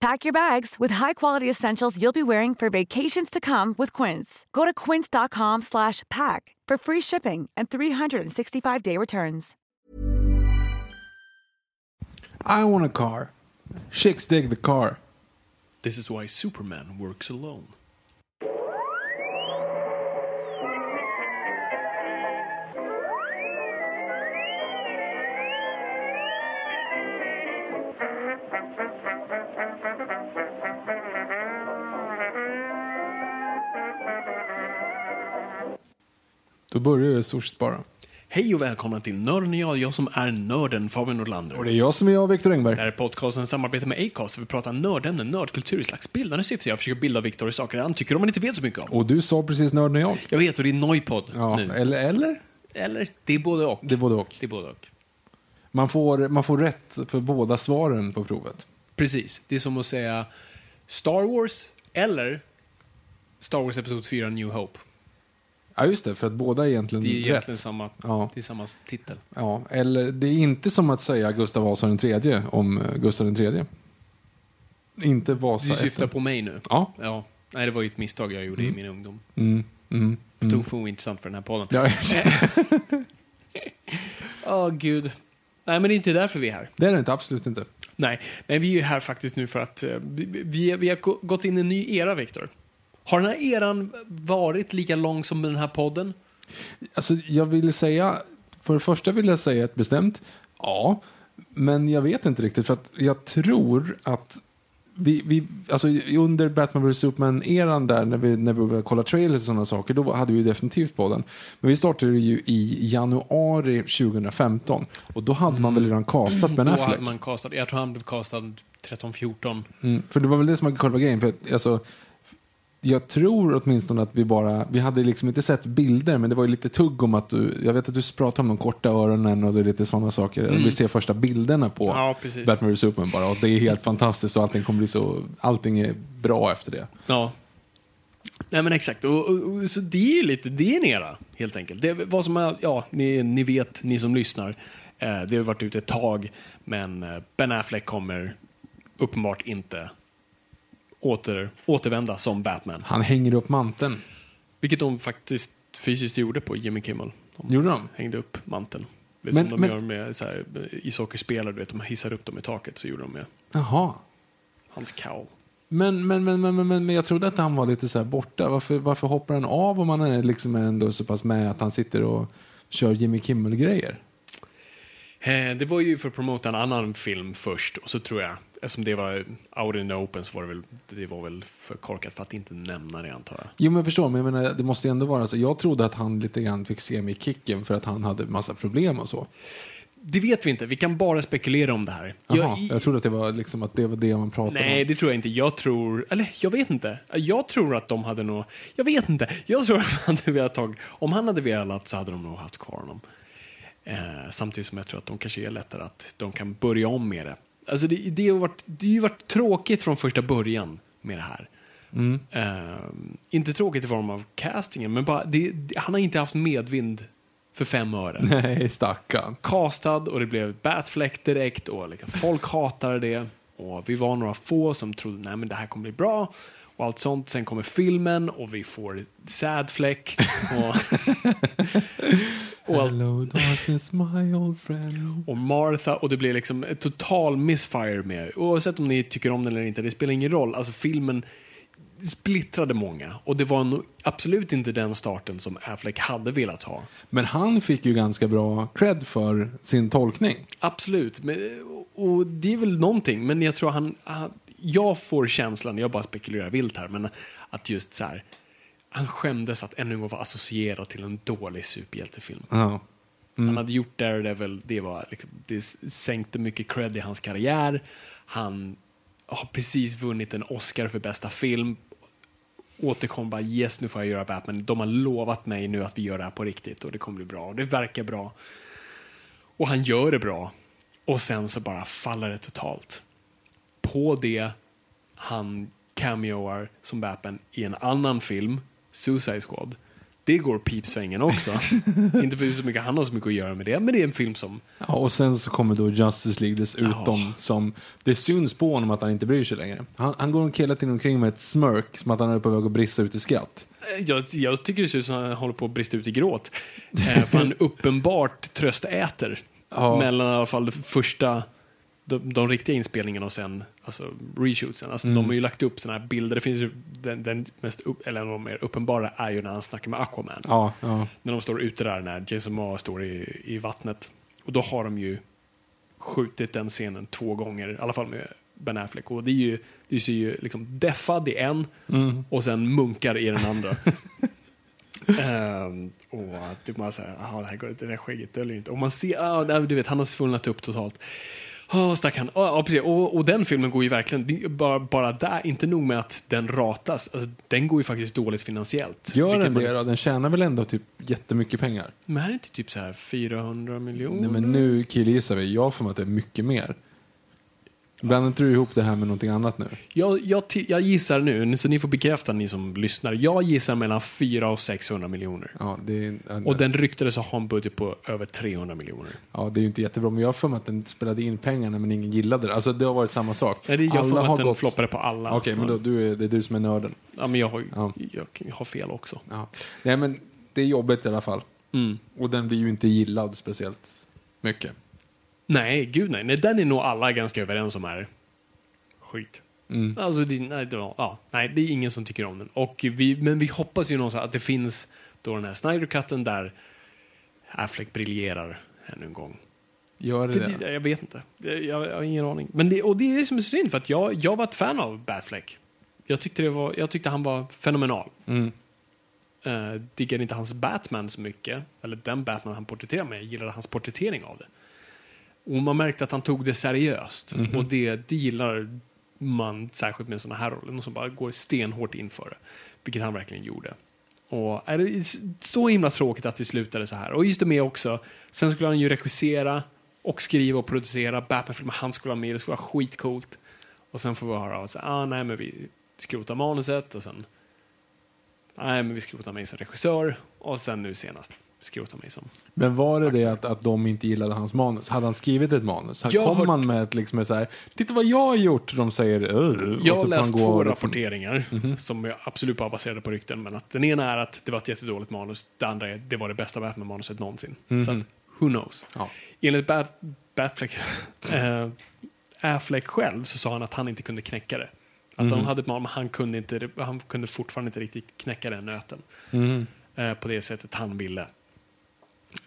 Pack your bags with high-quality essentials you'll be wearing for vacations to come with Quince. Go to quince.com slash pack for free shipping and 365-day returns. I want a car. Chicks dig the car. This is why Superman works alone. Då börjar det stort bara. Hej och välkomna till Nörden jag, jag som är nörden Fabian Nordlander. Och det är jag som är jag, Viktor Engberg. Det här är podcasten samarbete med Acast där vi pratar nördämnen, nördkultur i slags bildande syfte. Jag försöker bilda Viktor i saker han tycker om man inte vet så mycket om. Och du sa precis nörden jag. Jag vet, och det är Noipod Ja, nu. eller, eller? Eller? Det är både och. Det är både och. Det är både och. Man får, man får rätt för båda svaren på provet. Precis. Det är som att säga Star Wars eller Star Wars Episod 4 New Hope. Ja, just det, för att båda är egentligen Det är egentligen rätt. samma, Ja. det är samma titel. Ja, eller det är inte som att säga Gustav Vasa den tredje om eh, Gustav den tredje. Inte Vasa Du syftar efter. på mig nu? Ja. Ja. Nej, det var ju ett misstag jag gjorde i min ungdom. Mm, mm, mm. tok för ointressant för den här podden. Ja, Åh, gud. Nej, men det är inte därför vi är här. det är det inte, absolut inte. Nej, nej vi är ju här faktiskt nu för att eh, vi, vi, har gå- gått in i en ny era, Viktor. Har den här eran varit lika lång som den här podden? Alltså, jag vill säga, för det första vill jag säga ett bestämt ja, men jag vet inte riktigt för att jag tror att vi, vi, alltså under Batman vs Superman-eran där när vi, när vi började kolla trailers och sådana saker, då hade vi ju definitivt på den. Men vi startade ju i januari 2015 och då hade man väl redan castat Ben Då Affleck. hade man castat, jag tror han blev castad 13-14. Mm, för det var väl det som var själva grejen. För att, alltså, jag tror åtminstone att vi bara, vi hade liksom inte sett bilder men det var ju lite tugg om att du, jag vet att du pratade om de korta öronen och det är lite sådana saker. Vi ser första bilderna på Mm. Ja, precis. Batman vs Superman bara och det är helt fantastiskt och allting kommer bli så, allting är bra efter det. Ja. Nej men exakt, och, och, och, så det är ju lite, det är en era helt enkelt. Det, vad som är, ja, ni, ni vet, ni som lyssnar, eh, det har varit ute ett tag, men eh, Ben Affleck kommer uppenbart inte åter, återvända som Batman. Han hänger upp manteln. Vilket de faktiskt fysiskt gjorde på Jimmy Kimmel. De Gjorde de? hängde upp manteln. Vet, Men- som de men- gör med så här, ishockeyspelare, du vet, de hissar upp dem i taket, så gjorde de med Jaha. hans cowl. Men, men, men, men, men, men, jag trodde att han var lite så här borta. Varför, varför hoppar han av om han är liksom ändå så pass med att han sitter och kör Jimmy Kimmel-grejer? Eh, Det var ju för att promota en annan film först och så tror jag, eftersom det var out in the open så var det väl, det var väl för korkat för att inte nämna det antar jag. Jo men jag förstår, men jag menar, det måste ju ändå vara så. Jag trodde att han lite grann fick se mig i kicken för att han hade massa problem och så. Det vet vi inte, vi kan bara spekulera om det här. Jag- jag, trodde att det var liksom att det var det man pratade Nej, om. det tror jag inte. Jag tror, eller jag vet inte. Jag tror att de hade nog, jag vet inte. Jag tror att de hade velat ta, om han hade velat så hade de nog haft kvar honom. Eh, samtidigt som jag tror att de kanske är lättare att de kan börja om med det. Alltså det, det, har varit, det har ju varit tråkigt från första början med det här. Mm. Eh, inte tråkigt i form av castingen, men bara, det, det, han har inte haft medvind för fem öre. Nej, stackarn. Castad och det blev Batfleck direkt och liksom, folk hatade det. Och vi var några få som trodde nej men det här kommer bli bra. Och allt sånt. Sen kommer filmen och vi får. Och, och, allt, Hello darkness my old friend. och Martha och det blir liksom ett total missfire med. Oavsett om ni tycker om den eller inte, det spelar ingen roll. Alltså filmen, splittrade många. Och det var nog absolut inte den starten som Affleck hade velat ha. Men han fick ju ganska bra cred för sin tolkning. Absolut. Men, och det är väl någonting, men jag tror han jag får känslan, jag bara spekulerar vilt här, men att just så här, han skämdes att ännu en gång vara associerad till en dålig superhjältefilm. Ja. Han hade gjort Daredevil, det, var, liksom, det sänkte mycket cred i hans karriär. Han har precis vunnit en Oscar för bästa film. Återkom bara yes, nu får jag göra Batman. De har lovat mig nu att vi gör det här på riktigt och det kommer bli bra. Och det verkar bra. Och han gör det bra. Och sen så bara faller det totalt. På det han cameoar som Batman i en annan film, Suicide Squad. Det går pipsvängen också. Inte för så mycket han har så mycket att göra med det, men det är en film som... Ja, och sen så kommer då Justice League dessutom Ja. som det syns på honom att han inte bryr sig längre. Han, han går hela tiden omkring med ett smirk som att han är på väg att brista ut i skratt. Jag, jag tycker det ser ut som att han håller på att brista ut i gråt. Eh, för han uppenbart tröstäter. Ja. Mellan i alla fall det första, de, de riktiga inspelningarna och sen alltså, reshootsen. Alltså, De har ju lagt upp såna här bilder. Det finns ju, den, den mest upp, eller en av de mer uppenbara är ju när han snackar med Aquaman. Ja, ja. När de står ute där, när Jason Momoa står i, i vattnet. Och då har de ju skjutit den scenen två gånger, i alla fall med Ben Affleck. Och det är ju, det ser ju liksom deffad i en och sen munkar i den andra. Ehm, och så här, aha, det här går inte, det där skägget döljer inte. Och man ser, ah, du vet, han har svullnat upp totalt. Oh, stackarn. Ja, precis. Och, och den filmen går ju verkligen, det bara, bara där, inte nog med att den ratas, alltså, den går ju faktiskt dåligt finansiellt. Gör den man- det då? Den tjänar väl ändå typ jättemycket pengar? Men här är inte typ så här 400 miljoner? Nej, men nu killgissar vi. Jag får mig att det är mycket mer. Blandar inte du ihop det här med någonting annat nu? Jag, jag, jag gissar nu, så ni får bekräfta ni som lyssnar. Jag gissar mellan 400 och 600 miljoner. Ja, det är, Och den ryktades ha en budget på över 300 miljoner. ja, det är ju inte jättebra, men jag har för mig att den spelade in pengarna men ingen gillade det. Alltså det har varit samma sak. Nej, det, jag Alla att har den gått- floppade på alla. Okej, men då, du är, det är du som är nörden. Ja, men jag har, Ja. jag har fel också. Ja. Nej, men det är jobbigt i alla fall. Mm. Och den blir ju inte gillad speciellt mycket. Nej, gud nej. nej. Den är nog alla ganska överens om är skit. Mm. Alltså, det, nej, det, var- ja, nej, det är ingen som tycker om den. Och vi, men vi hoppas ju någonstans att det finns då den här Snyder-cutten där Affleck briljerar ännu en gång. Gör det, Det, det? jag vet inte. Jag, jag, har ingen aning. Men det, och det är det som är synd, för att jag, jag var ett fan av Batfleck. Jag tyckte, det var, jag tyckte han var fenomenal. Mm. Uh, diggade inte hans Batman så mycket, eller den Batman han porträtterade med, jag gillade hans porträttering av det. Och man märkte att han tog det seriöst. Och det, det gillar man särskilt med såna här roller, någon som bara går stenhårt inför det. Vilket han verkligen gjorde. Och är det så himla tråkigt att det slutade så här. Och just det med också, sen skulle han ju regissera och skriva och producera Batman-filmer. Han skulle vara med, det skulle vara skitcoolt. Och sen får vi höra att ah, nej, men vi skrotar manuset och sen nej, men vi skrotar mig som regissör och sen nu senast skrotar mig som Men var det det att, att de inte gillade hans manus? Hade han skrivit ett manus? Jag Kom hört- han med ett, liksom ett så här, titta vad jag har gjort? De säger Jag har läst två liksom- rapporteringar som jag absolut bara baserade på rykten. Men att den ena är att det var ett jättedåligt manus. Det andra är att det var det bästa Batman-manuset någonsin. Så att, who knows? Ja. Enligt Bat Batfleck, äh, Affleck själv så sa han att han inte kunde knäcka det. Att han hade ett manus, men han kunde, inte, han kunde fortfarande inte riktigt knäcka den nöten. Mm. eh, på det sättet han ville.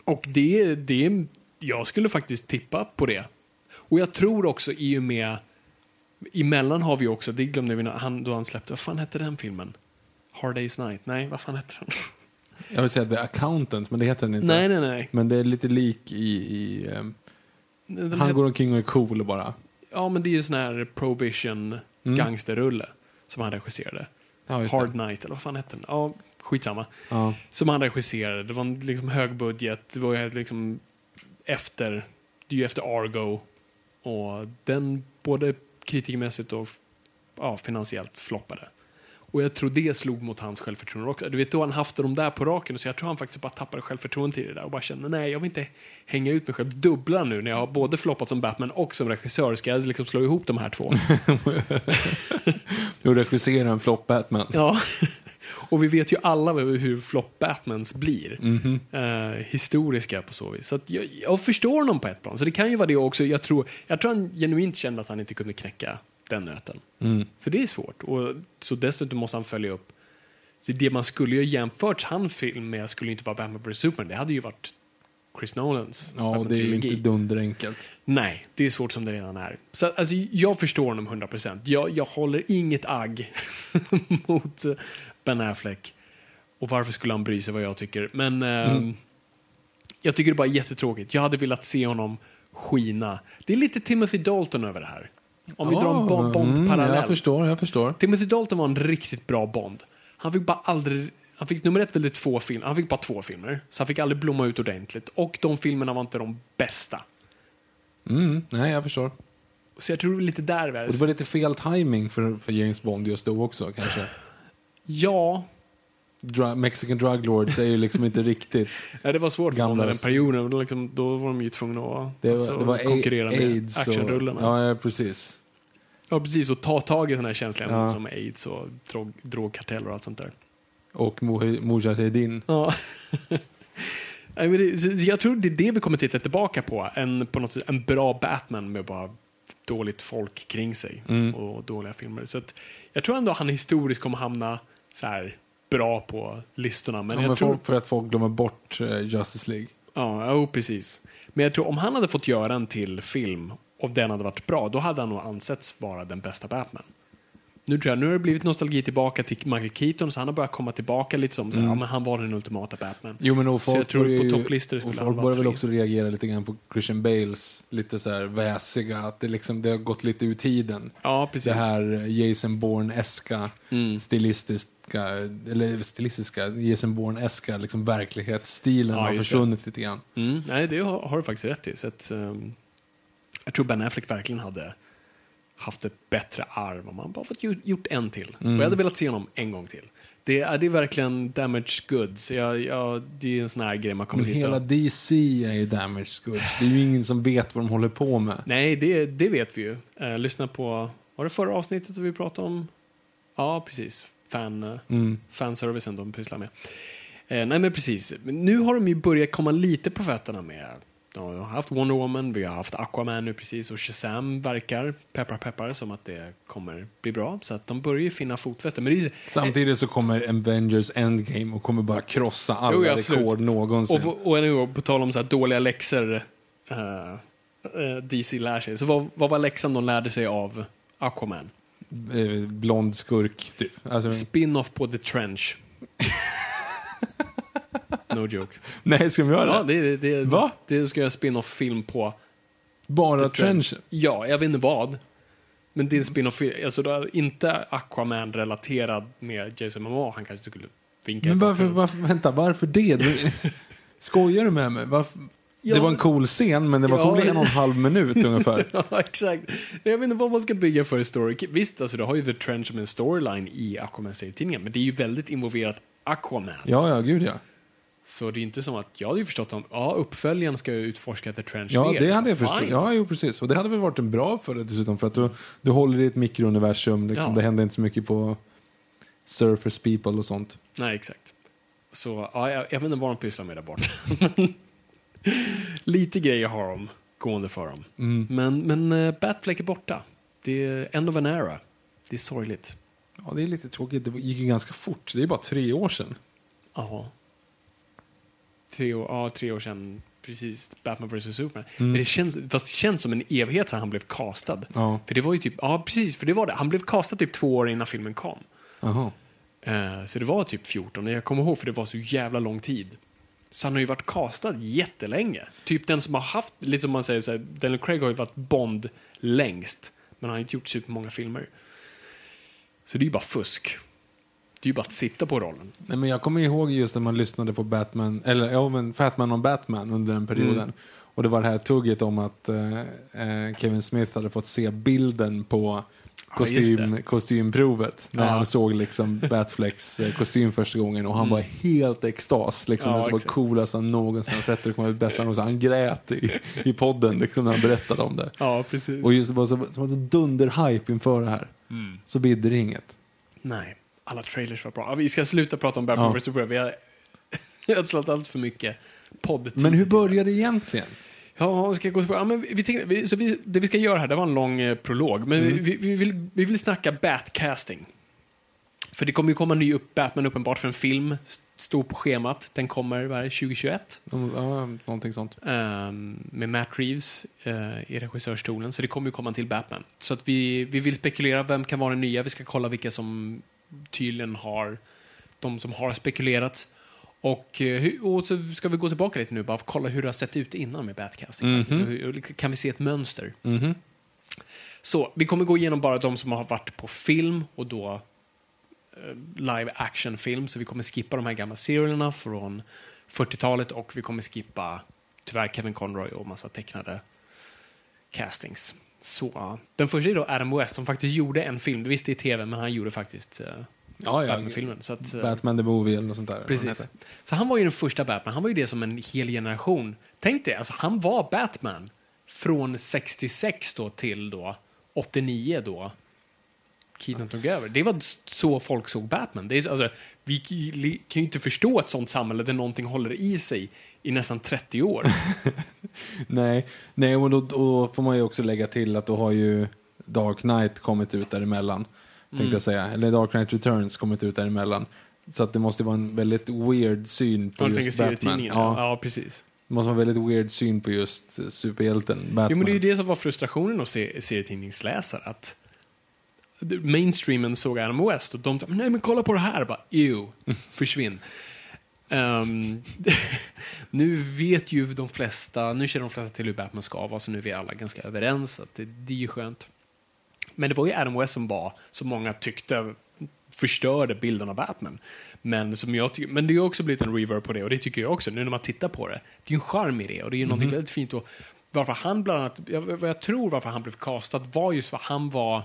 Och det, det, jag skulle faktiskt tippa på det. Och jag tror också i och med, emellan har vi också, det glömde vi han, då han släppte, vad fan hette den filmen? Hard Day's Night? Nej, vad fan hette den? Jag vill säga The Accountant, men det heter den inte. nej, nej, nej. Men det är lite lik i... i Den han går omkring och är cool bara. Ja, men det är ju sån här prohibition Mm. gangsterrulle som han regisserade. Ja, Hard det. Night, eller vad fan hette den? Ja, skitsamma. Ja. Som han regisserade. Det var en liksom hög budget. Det var ju liksom efter, det är ju efter Argo. Och den både kritikermässigt och ja, finansiellt floppade. Och jag tror det slog mot hans självförtroende också. Du vet, då han haft de där på raken, så jag tror han faktiskt bara tappade självförtroende till det där och bara kände nej, jag vill inte hänga ut mig själv dubbla nu när jag har både floppat som Batman och som regissör. Ska jag liksom slå ihop de här två? Du regisserar en flopp Batman. Ja, och vi vet ju alla hur flopp Batmans blir. Mhm. Eh, historiska på så vis. Så jag, jag förstår honom på ett plan. Så det kan ju vara det också. Jag tror, jag tror han genuint kände att han inte kunde knäcka den nöten. Mm. För det är svårt. Och, så dessutom måste han följa upp. Så det man skulle ju jämfört hans film med skulle inte vara Batman vs Superman. Det hade ju varit Chris Nolans Ja, och det är ju inte dunderenkelt. Nej, det är svårt som det redan är. Så alltså, jag förstår honom 100%. Jag, jag håller inget agg mot eh, Ben Affleck. Och varför skulle han bry sig vad jag tycker? Men eh, jag tycker det bara är jättetråkigt. Jag hade velat se honom skina. Det är lite Timothy Dalton över det här. Om vi drar en Bo- mm, Bond-parallell. jag förstår, jag förstår. Timothy Dalton var en riktigt bra Bond. Han fick bara aldrig... Han fick nummer ett väldigt två filmer. Han fick bara två filmer. Så han fick aldrig blomma ut ordentligt. Och de filmerna var inte de bästa. Mm, nej, jag förstår. Så jag tror lite där vi är. Och det var lite fel timing för, för James Bond just då också kanske. Ja, Dra Mexican Drug Lords är ju liksom inte riktigt... ja, det var svårt för Gamla- honom den perioden. Då, liksom, då var de ju tvungna att Det var, alltså, det var konkurrera med aids actionrullarna. och... Ja. Ja, ja, precis. precis. Och ta tag i sådana här känsliga Ja. som aids och drog, drogkarteller och allt sånt där. Och Mujahedin. Ja. Nej, jag tror det är det vi kommer titta tillbaka på. En, på något sätt, en bra Batman med bara dåligt folk kring sig Mm. och dåliga filmer. Så att, jag tror ändå han historiskt kommer hamna så här bra på listorna. Men Ja, jag men tror, folk, för att folk glömmer bort eh, Justice League. Ja, jo, precis. Men jag tror om han hade fått göra en till film och den hade varit bra, då hade han nog ansetts vara den bästa Batman. Nu tror jag, nu har det blivit nostalgi tillbaka till Michael Keaton, så han har börjat komma tillbaka lite som här, ja, men han var den ultimata Batman. Jo, men och Så jag folk tror på topplistor skulle folk börjar väl också reagera lite grann på Christian Bales lite så här väsiga, att det, liksom, det har gått lite ur tiden. Ja, precis. Det här Jason Bourne-eska, Mm. Stilistiska, eller stilistiska, Jason Bourne-eska liksom verklighetsstilen Ja, har försvunnit lite grann. Mm, nej, det har, har du faktiskt rätt i. Så att, ehm, jag tror Ben Affleck verkligen hade haft ett bättre arv om han bara fått gjort, en till. Och jag hade velat se honom en gång till. Det är, det är verkligen damaged goods. Jag, jag, det är en sån här grej man kommer Men hela DC är ju damage good. Det är ju ingen som vet vad de håller på med. Nej, det, det vet vi ju. Eh, lyssna på, var det förra avsnittet vi pratade om? Ja, precis. Fan, eh, Mm. fanservicen de pysslar med. Eh, nej, men precis. Nu har de ju börjat komma lite på fötterna med de har haft Wonder Woman, vi har haft Aquaman nu precis och Shazam verkar, peppar peppar, som att det kommer bli bra. Så att de börjar ju finna fotfäste. Men är, Samtidigt så kommer Avengers Endgame och kommer bara krossa alla Jo, rekord någonsin. Och, och gång, på tal om så här dåliga läxor eh, eh, DC lär sig. Så vad, vad var läxan de lärde sig av Aquaman? Eh, blond skurk, typ. Alltså, Spin-off på The Trench. no joke. nej, ska vi göra Ja, det? det, det, Va? det ska jag spin-off-film på. Bara The Trench. Trench? Ja, jag vet inte vad. Men det är en spin-off alltså inte Aquaman-relaterad med Jason Momoa. Han kanske skulle vinka. Men varför, varför, vänta, varför det? Skojar du med mig? Varför? Ja. Det var en cool scen, men det var Ja. cool i en och en halv minut ungefär. Ja, exakt. Jag vet inte vad man ska bygga för story. Visst, alltså, du har ju The Trench som en storyline i Aquaman-serietidningen, men det är ju väldigt involverat Aquaman. Ja, ja, gud ja. Så det är inte som att, jag hade ju förstått om, ja, uppföljaren ska utforska The Trench Ja, mer. det hade jag förstått. Ja, jo, precis. Och det hade väl varit en bra det dessutom, för att du, du håller i ett mikrouniversum. Liksom. Ja. Det händer inte så mycket på Surface People och sånt. Nej, exakt. Så, ja, jag, jag vet inte vad de pysslar med där borta. Lite grejer har de gående för dem. Mm. Men, men uh, Batfleck är borta. Det är end of an era. Det är sorgligt. Ja, det är lite tråkigt. Det gick ju ganska fort. Det är bara tre år sedan. Ja. Tre år, ja, tre år sedan, precis, Batman vs. Superman. Mm. Men det känns, fast det känns som en evighet sedan han blev castad. Ja. För det var ju typ, ja precis, för det var det. Han blev castad typ två år innan filmen kom. Jaha. Eh, så det var typ 14, jag kommer ihåg för det var så jävla lång tid. Så han har ju varit castad jättelänge. Typ den som har haft, lite som man säger så här, Daniel Craig har ju varit Bond längst. Men han har inte gjort supermånga filmer. Så det är ju bara fusk. Det är ju bara att sitta på rollen. Nej, men jag kommer ihåg just när man lyssnade på Batman, eller ja, men Fatman om Batman under den perioden. Mm. Och det var det här tugget om att eh, eh, Kevin Smith hade fått se bilden på kostym, det. kostymprovet. När Ja. han såg liksom Batflecks eh, kostym första gången och han var helt extas. Liksom, Mm. Ja, det var exakt. coolaste han någonsin sett. Det kommer bästa någonsin. Han grät i, i podden liksom, när han berättade om det. Ja, precis. Och just det var så, så var det dunder-hype inför det här. Mm. Så bidde det inget. Nej, alla trailers var bra. Ja, Vi ska sluta prata om Batman Ja. Superman. Vi har ödslat allt för mycket poddtid. Men hur började det egentligen? Ja, ska gå? Ja, men vi tänkte, vi, så vi, det vi ska göra här, det var en lång eh, prolog, men Mm. vi, vi, vill, vi vill snacka Batcasting. För det kommer ju komma ny upp, Batman uppenbart för en film, stod på schemat. Den kommer vad är det, 2021 Ja, någonting sånt. ehm, med Matt Reeves eh, i regissörstolen, så det kommer ju komma en till Batman. Så att vi, vi vill spekulera vem kan vara den nya, vi ska kolla vilka som tydligen har, de som har spekulerats. Och, eh, och så ska vi gå tillbaka lite nu bara att kolla hur det har sett ut innan med Batcasting. Mhm. faktiskt. Så Kan vi se ett mönster? Mhm. Så, vi kommer gå igenom bara de som har varit på film och då eh, live action film. Så vi kommer skippa de här gamla serialerna från 40-talet och vi kommer skippa tyvärr Kevin Conroy och massa tecknade castings. Så, den första är då Adam West som faktiskt gjorde en film, det visste i tv, men han gjorde faktiskt uh, Ja, ja. Batman-filmen. Så att, eh, Batman the Movie eller något sånt där. Precis. Så han var ju den första Batman. Han var ju det som en hel generation. Tänk dig, alltså han var Batman från 66 då till då 89 då Keaton tog över. Det var så folk såg Batman. Det är, alltså, vi kan ju inte förstå ett sånt samhälle där någonting håller i sig i nästan 30 år. Nej, nej och då, då får man ju också lägga till att då har ju Dark Knight kommit ut däremellan. Tänkte Mm. jag säga. Eller Dark Knight Returns kommit ut däremellan. Så att det måste vara en väldigt weird syn på tänker just Batman. Ja, Ja. precis. det måste vara en väldigt weird syn på just superhjälten Batman. Jo, men det är ju det som var frustrationen hos se- serietidningsläsare. Att mainstreamen såg Adam West och de sa nej men kolla på det här. Bara, Ew, försvinn. Ehm, nu vet ju de flesta, nu känner de flesta till hur Batman ska vara, så nu är vi alla ganska överens. Att det, det är ju skönt. Men det var ju Adam West som var, som många tyckte förstörde bilden av Batman. Men, som jag tycker, men det har också blivit en reverb på det och det tycker jag också, nu när man tittar på det. Det är ju en charm i det och det är ju någonting väldigt fint. Och varför han bland annat, jag, vad jag tror varför han blev castad var just för han var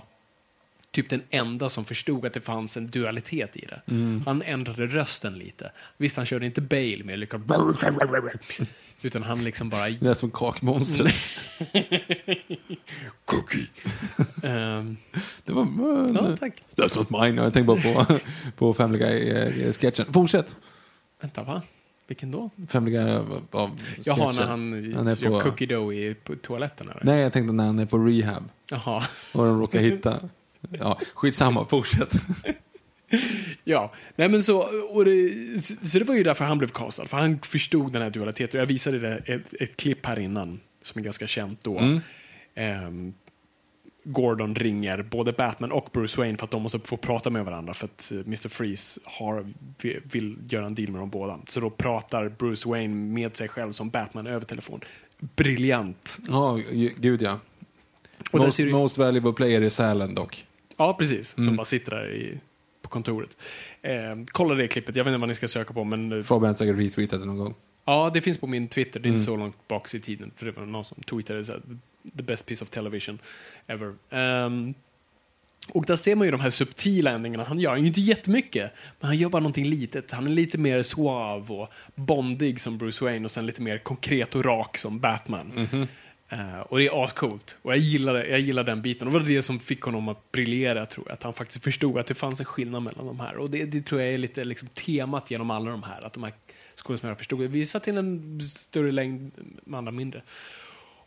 typ den enda som förstod att det fanns en dualitet i det. Han ändrade rösten lite. Visst, han körde inte Bale med liksom utan han liksom bara... Det är som kakmonstret. Cookie! Ehm, det var... ja, tack. That's not mine. Jag tänkte bara på, på Family Guy-sketchen. Fortsätt. Vänta, va? Vilken då? Family Guy av av Jaha, när han, Han är gör på- cookie dough i toaletten? Eller? Nej, jag tänkte när han är på rehab. Jaha. Och de råkar hitta... Ja, skitsamma. Fortsätt. Ja, nej men så, och det, så det var ju därför han blev castad, för han förstod den här dualiteten. Jag visade det ett, ett klipp här innan, som är ganska känt då. Mm. Ehm, Gordon ringer både Batman och Bruce Wayne för att de måste få prata med varandra för att eh, Mr. Freeze har, vill, göra en deal med dem båda. Så då pratar Bruce Wayne med sig själv som Batman över telefon. Briljant. Ja, ju- gud ja. Och Most, du- most valuable player is Allen dock. Ja, precis. Som Mm. bara sitter där i, på kontoret. Eh, kolla det klippet, jag vet inte vad ni ska söka på, men eh, Fabian har säkert retweetat det någon gång. Ja, det finns på min Twitter. Det är inte Mm. så långt bak i tiden. För det var någon som tweetade så här, the best piece of television ever. Ehm, och där ser man ju de här subtila ändringarna han gör. Han gör inte jättemycket, men han gör bara någonting litet. Han är lite mer suave och bondig som Bruce Wayne och sen lite mer konkret och rak som Batman. Uh, och det är ascoolt. Och jag gillar, det, jag gillar den biten. Och det var det som fick honom att briljera, tror jag. Att han faktiskt förstod att det fanns en skillnad mellan de här. Och det, det tror jag är lite liksom temat genom alla de här. Att de här skådespelarna förstod Vi satt till en större längd, med andra mindre.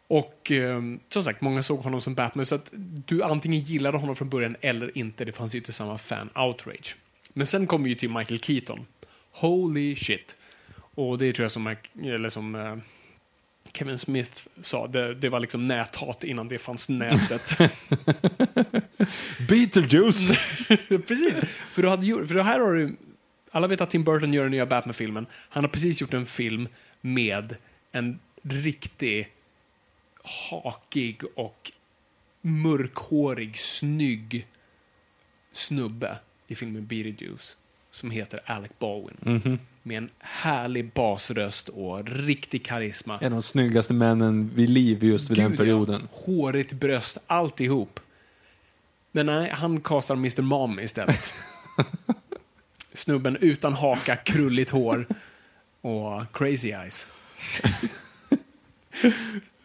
Och eh, som sagt, många såg honom som Batman. Så att du antingen gillade honom från början eller inte. Det fanns ju inte samma fan-outrage. Men sen kom vi ju till Michael Keaton. Holy shit. Och det tror jag som, eller som eh, Kevin Smith sa, det, det var liksom näthat innan det fanns nätet. Beetlejuice! precis. För, du hade, för här har du... Alla vet att Tim Burton gör den nya Batman-filmen. Han har precis gjort en film med en riktig hakig och mörkhårig, snygg snubbe i filmen Beetlejuice som heter Alec Baldwin. Mhm. Med en härlig basröst och riktig karisma. En av de snyggaste männen vid liv just vid den Gud, perioden. Ja. Hårigt bröst, alltihop. Men nej, han kastar Mr. Mom istället. Snubben utan haka, krulligt hår och crazy eyes.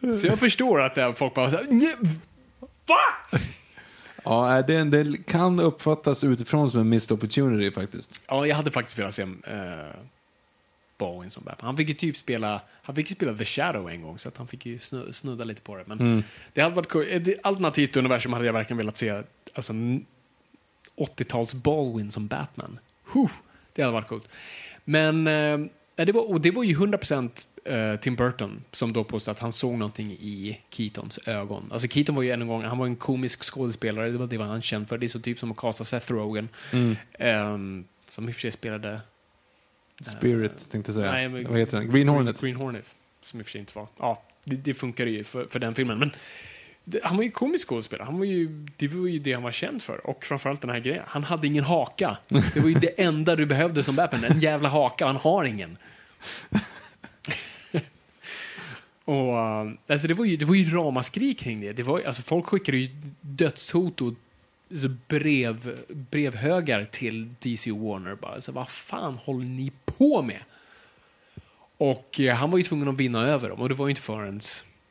Så jag förstår att det folk bara så här, "Nj, Va? Ja, det, det kan uppfattas utifrån som en missed opportunity faktiskt. Ja, jag hade faktiskt velat se... Uh, Bowen som Batman. Han fick ju typ spela, han fick ju spela The Shadow en gång, så att han fick ju snu- snudda lite på det. Men Mm. det hade varit cool. Ett alternativt universum hade jag verkligen velat se, alltså en 80-tals Baldwin som Batman. Huh, det hade varit coolt. Men eh, det, var, och det var ju 100% eh, Tim Burton som då påstod att han såg någonting i Keatons ögon. Alltså Keaton var ju en gång, han var en komisk skådespelare, det var det var han känd för. Det är så typ som att kasta Seth Rogen. Mm. ehm, som i och för sig spelade... Spirit, tänkte jag säga. Nej, men- Vad heter den? Green Hornet. Green Hornet. Som i och för sig inte var... Ja, det, det funkar ju för, för den filmen. Men han var ju komisk skådespelare. Han var ju, det var ju det han var känd för. Och framförallt den här grejen. Han hade ingen haka. Det var ju det enda du behövde som Batman. En jävla haka. Han har ingen. och, eh, alltså det, var ju, det var ju ramaskri kring det. det var, alltså folk skickade ju dödshot och alltså brev, brevhögar till DC och Warner. Bara, alltså, vad fan håller ni på med? Och eh, han var ju tvungen att vinna över dem och det var ju inte förrän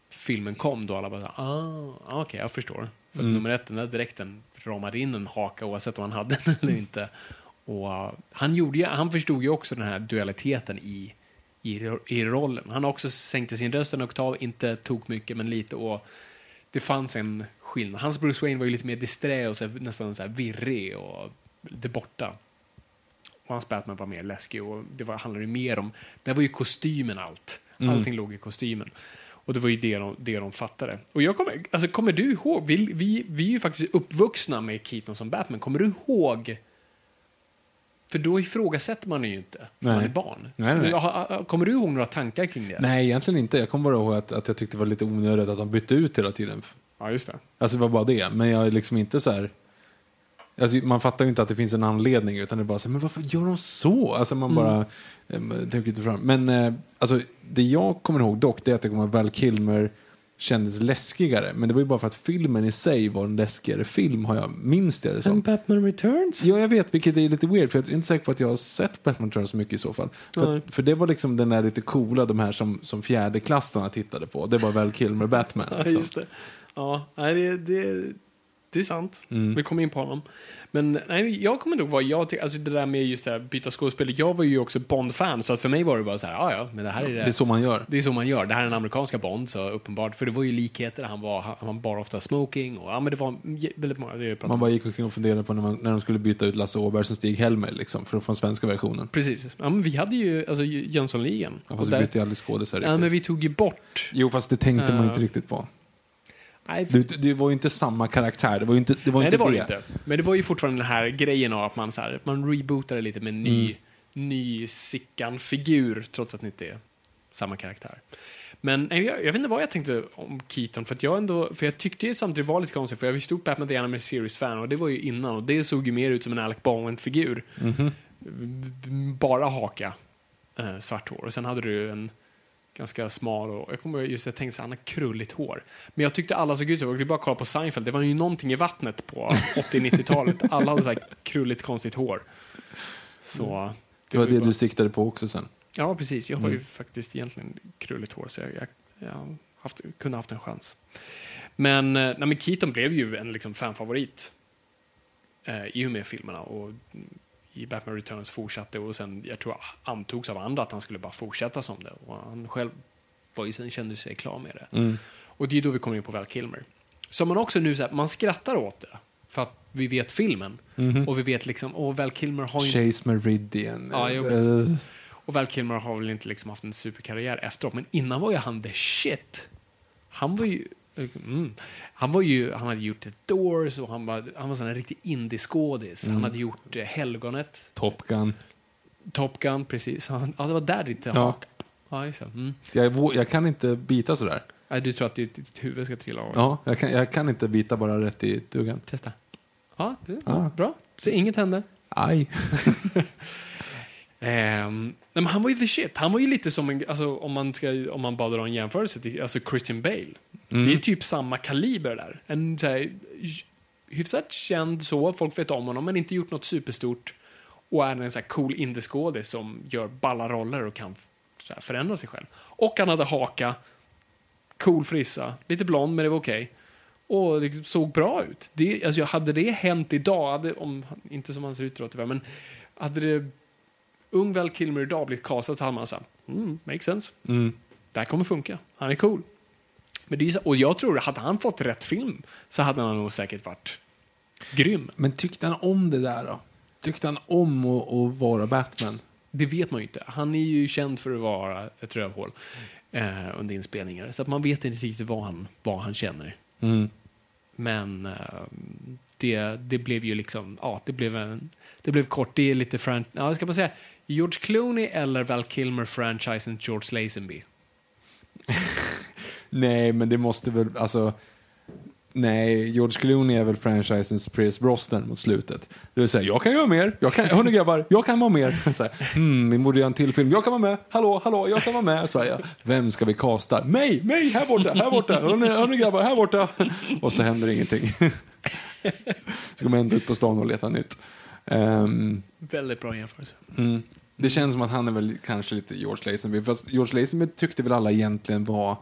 filmen kom då alla bara ah, okej, jag förstår. För att nummer ett, den där dräkten ramade in en haka oavsett om han hade den eller inte. Och uh, han, gjorde ju, han förstod ju också den här dualiteten i, i, i rollen. Han också sänkte sin röst en oktav, inte tog mycket men lite och det fanns en skillnad. Hans Bruce Wayne var ju lite mer disträ och så nästan så här virrig och lite borta. Och hans Batman var mer läskig och det var, handlade ju mer om, det var ju kostymen allt. Allting låg i kostymen. Och det var ju det de, det de fattade. Och jag kommer, alltså kommer du ihåg, vi, vi, vi är ju faktiskt uppvuxna med Keaton som Batman, kommer du ihåg för då ifrågasätter man ju inte, Nej. man är barn. Nej, nej. Kommer du ihåg några tankar kring det? Nej, egentligen inte. Jag kommer bara ihåg att, att jag tyckte det var lite onödigt att de bytte ut hela tiden. Ja, just det. Alltså det var bara det. Men jag är liksom inte så här... Alltså, man fattar ju inte att det finns en anledning utan det är bara så här, men varför gör de så? Alltså man bara eh, tänker inte fram. Men eh, alltså, det jag kommer ihåg dock det är att det kommer Val Kilmer kändes läskigare. Men det var ju bara för att filmen i sig var en läskigare film har jag minst det som. Batman Returns? Ja, jag vet, vilket är lite weird. För jag är inte säker på att jag har sett Batman Returns så mycket i så fall. För, för det var liksom den där lite coola, de här som, som fjärdeklassarna tittade på. Det var Val Kilmer Batman. Ja, liksom. just det. Ja, det, det, det är sant. Mm. Vi kommer in på honom. Men nej, jag kommer nog vara, jag alltså det där med just det här byta skådespel. Jag var ju också Bond-fan, så att för mig var det bara så här, ja ja, men det här är det. Det är så man gör. Det är så man gör. Det här är den amerikanska Bond, så uppenbart. För det var ju likheter. Han var, han bara ofta smoking och ja, men det var väldigt många. Det Man bara gick omkring och funderade på när, man, när de skulle byta ut Lasse Åberg som Stig-Helmer liksom, för, från svenska versionen. Precis. Ja, men vi hade ju alltså, Jönssonligan. Ja, Och fast där- vi bytte ju aldrig skådisar Ja, men vi tog ju bort... Jo, fast det tänkte man Ja. inte riktigt på. Nej, för- Det, var ju inte samma karaktär. Det var ju inte det. Var Nej, inte det var det inte. Men det var ju fortfarande den här grejen av att man, så här, man rebootar lite med en ny, Mm. ny Sickan-figur, trots att det inte är samma karaktär. Men nej, jag, jag vet inte vad jag tänkte om Keaton, för, att jag, ändå, för jag tyckte ju samtidigt det var lite konstigt, för jag var ju stort Batman The Animated Series-fan och det var ju innan och det såg ju mer ut som en Alec Baldwin-figur. Mhm. Bara haka, eh, svart hår. Och sen hade du en ganska smal och jag kommer just jag tänkte så han har krulligt hår. Men jag tyckte alla såg ut så. Det är bara att kolla på Seinfeld. Det var ju någonting i vattnet på 80-90-talet. Alla hade så här krulligt konstigt hår. Så Det var ju det bara- du siktade på också sen. Ja, precis. Jag har ju Mm. faktiskt egentligen krulligt hår så jag, jag, jag haft, kunde haft en chans. Men, eh, nej, men Keaton blev ju en liksom, fanfavorit eh, i och med filmerna. Och i Batman Returns fortsatte och sen, jag tror antogs av andra att han skulle bara fortsätta som det. Och han själv sen kände sig klar med det. Mm. Och det är då vi kommer in på Val Kilmer. Som man också nu, så här, man skrattar åt det. För att vi vet filmen. Mhm. Och vi vet liksom, åh, Val Kilmer har ju Chase Meridian. Ja, jo, Eh, precis. Och Val Kilmer har väl inte liksom haft en superkarriär efteråt, men innan var ju han the shit. Han var ju... Mm, han var ju, han hade gjort The Doors och han var, han var en riktig indieskådis. Mm. Han hade gjort eh, Helgonet, Top Gun. Top Gun, precis. Han, ja, det var där ditt Ja. Ja. Mm. Jag, jag kan inte bita sådär. Nej, du tror att ditt, ditt huvud ska trilla av? Ja, jag kan, jag kan inte bita bara rätt i tuggan. Testa. Ja, det, Ja. bra. Så inget hände. Aj. Ehm, nej, men han var ju the shit. Han var ju lite som en, alltså, om man, ska, om man bara drar en jämförelse till alltså Christian Bale. Mm. Det är typ samma kaliber där. En så här, hyfsat känd så, folk vet om honom, men inte gjort något superstort. Och är en så här cool indieskådis som gör balla roller och kan så här, förändra sig själv. Och han hade haka, cool frissa, lite blond, men det var okej. Och det såg bra ut. Det, alltså, hade det hänt idag, hade, om, inte som han ser ut då tyvärr, men hade det ung Val Kilmer idag blivit castad så hade man sagt, mm, makes sense. Mm. Det här kommer funka. Han är cool. Men det är, och jag tror, hade han fått rätt film så hade han nog säkert varit grym. Men tyckte han om det där då? Tyckte han om att, att vara Batman? Det vet man ju inte. Han är ju känd för att vara ett rövhål eh, under inspelningar. Så att man vet inte riktigt vad han, vad han känner. Mm. Men eh, det, det blev ju liksom, ja, det blev en, det blev kort. Det är lite, fran- ja, ska man säga, George Clooney eller Val Kilmer franchisen George Lazenby? Nej, men det måste väl, alltså... Nej, George Clooney är väl franchisens Pierce Brosnan mot slutet. Det vill säga, jag kan göra mer. Jag kan, hörni grabbar, jag kan vara mer. Så här, hmm, vi borde göra en till film. Jag kan vara med. Hallå, hallå, jag kan vara med. Så här. Vem ska vi kasta? Mig, mig, här borta, här borta. Hörni, hörni grabbar, här borta. Och så händer ingenting. Så går man ändå ut på stan och letar nytt. Ehm, Väldigt bra jämförelse. Mm. Det känns som att han är väl kanske lite George Lazenby. Fast George Lazenby tyckte väl alla egentligen var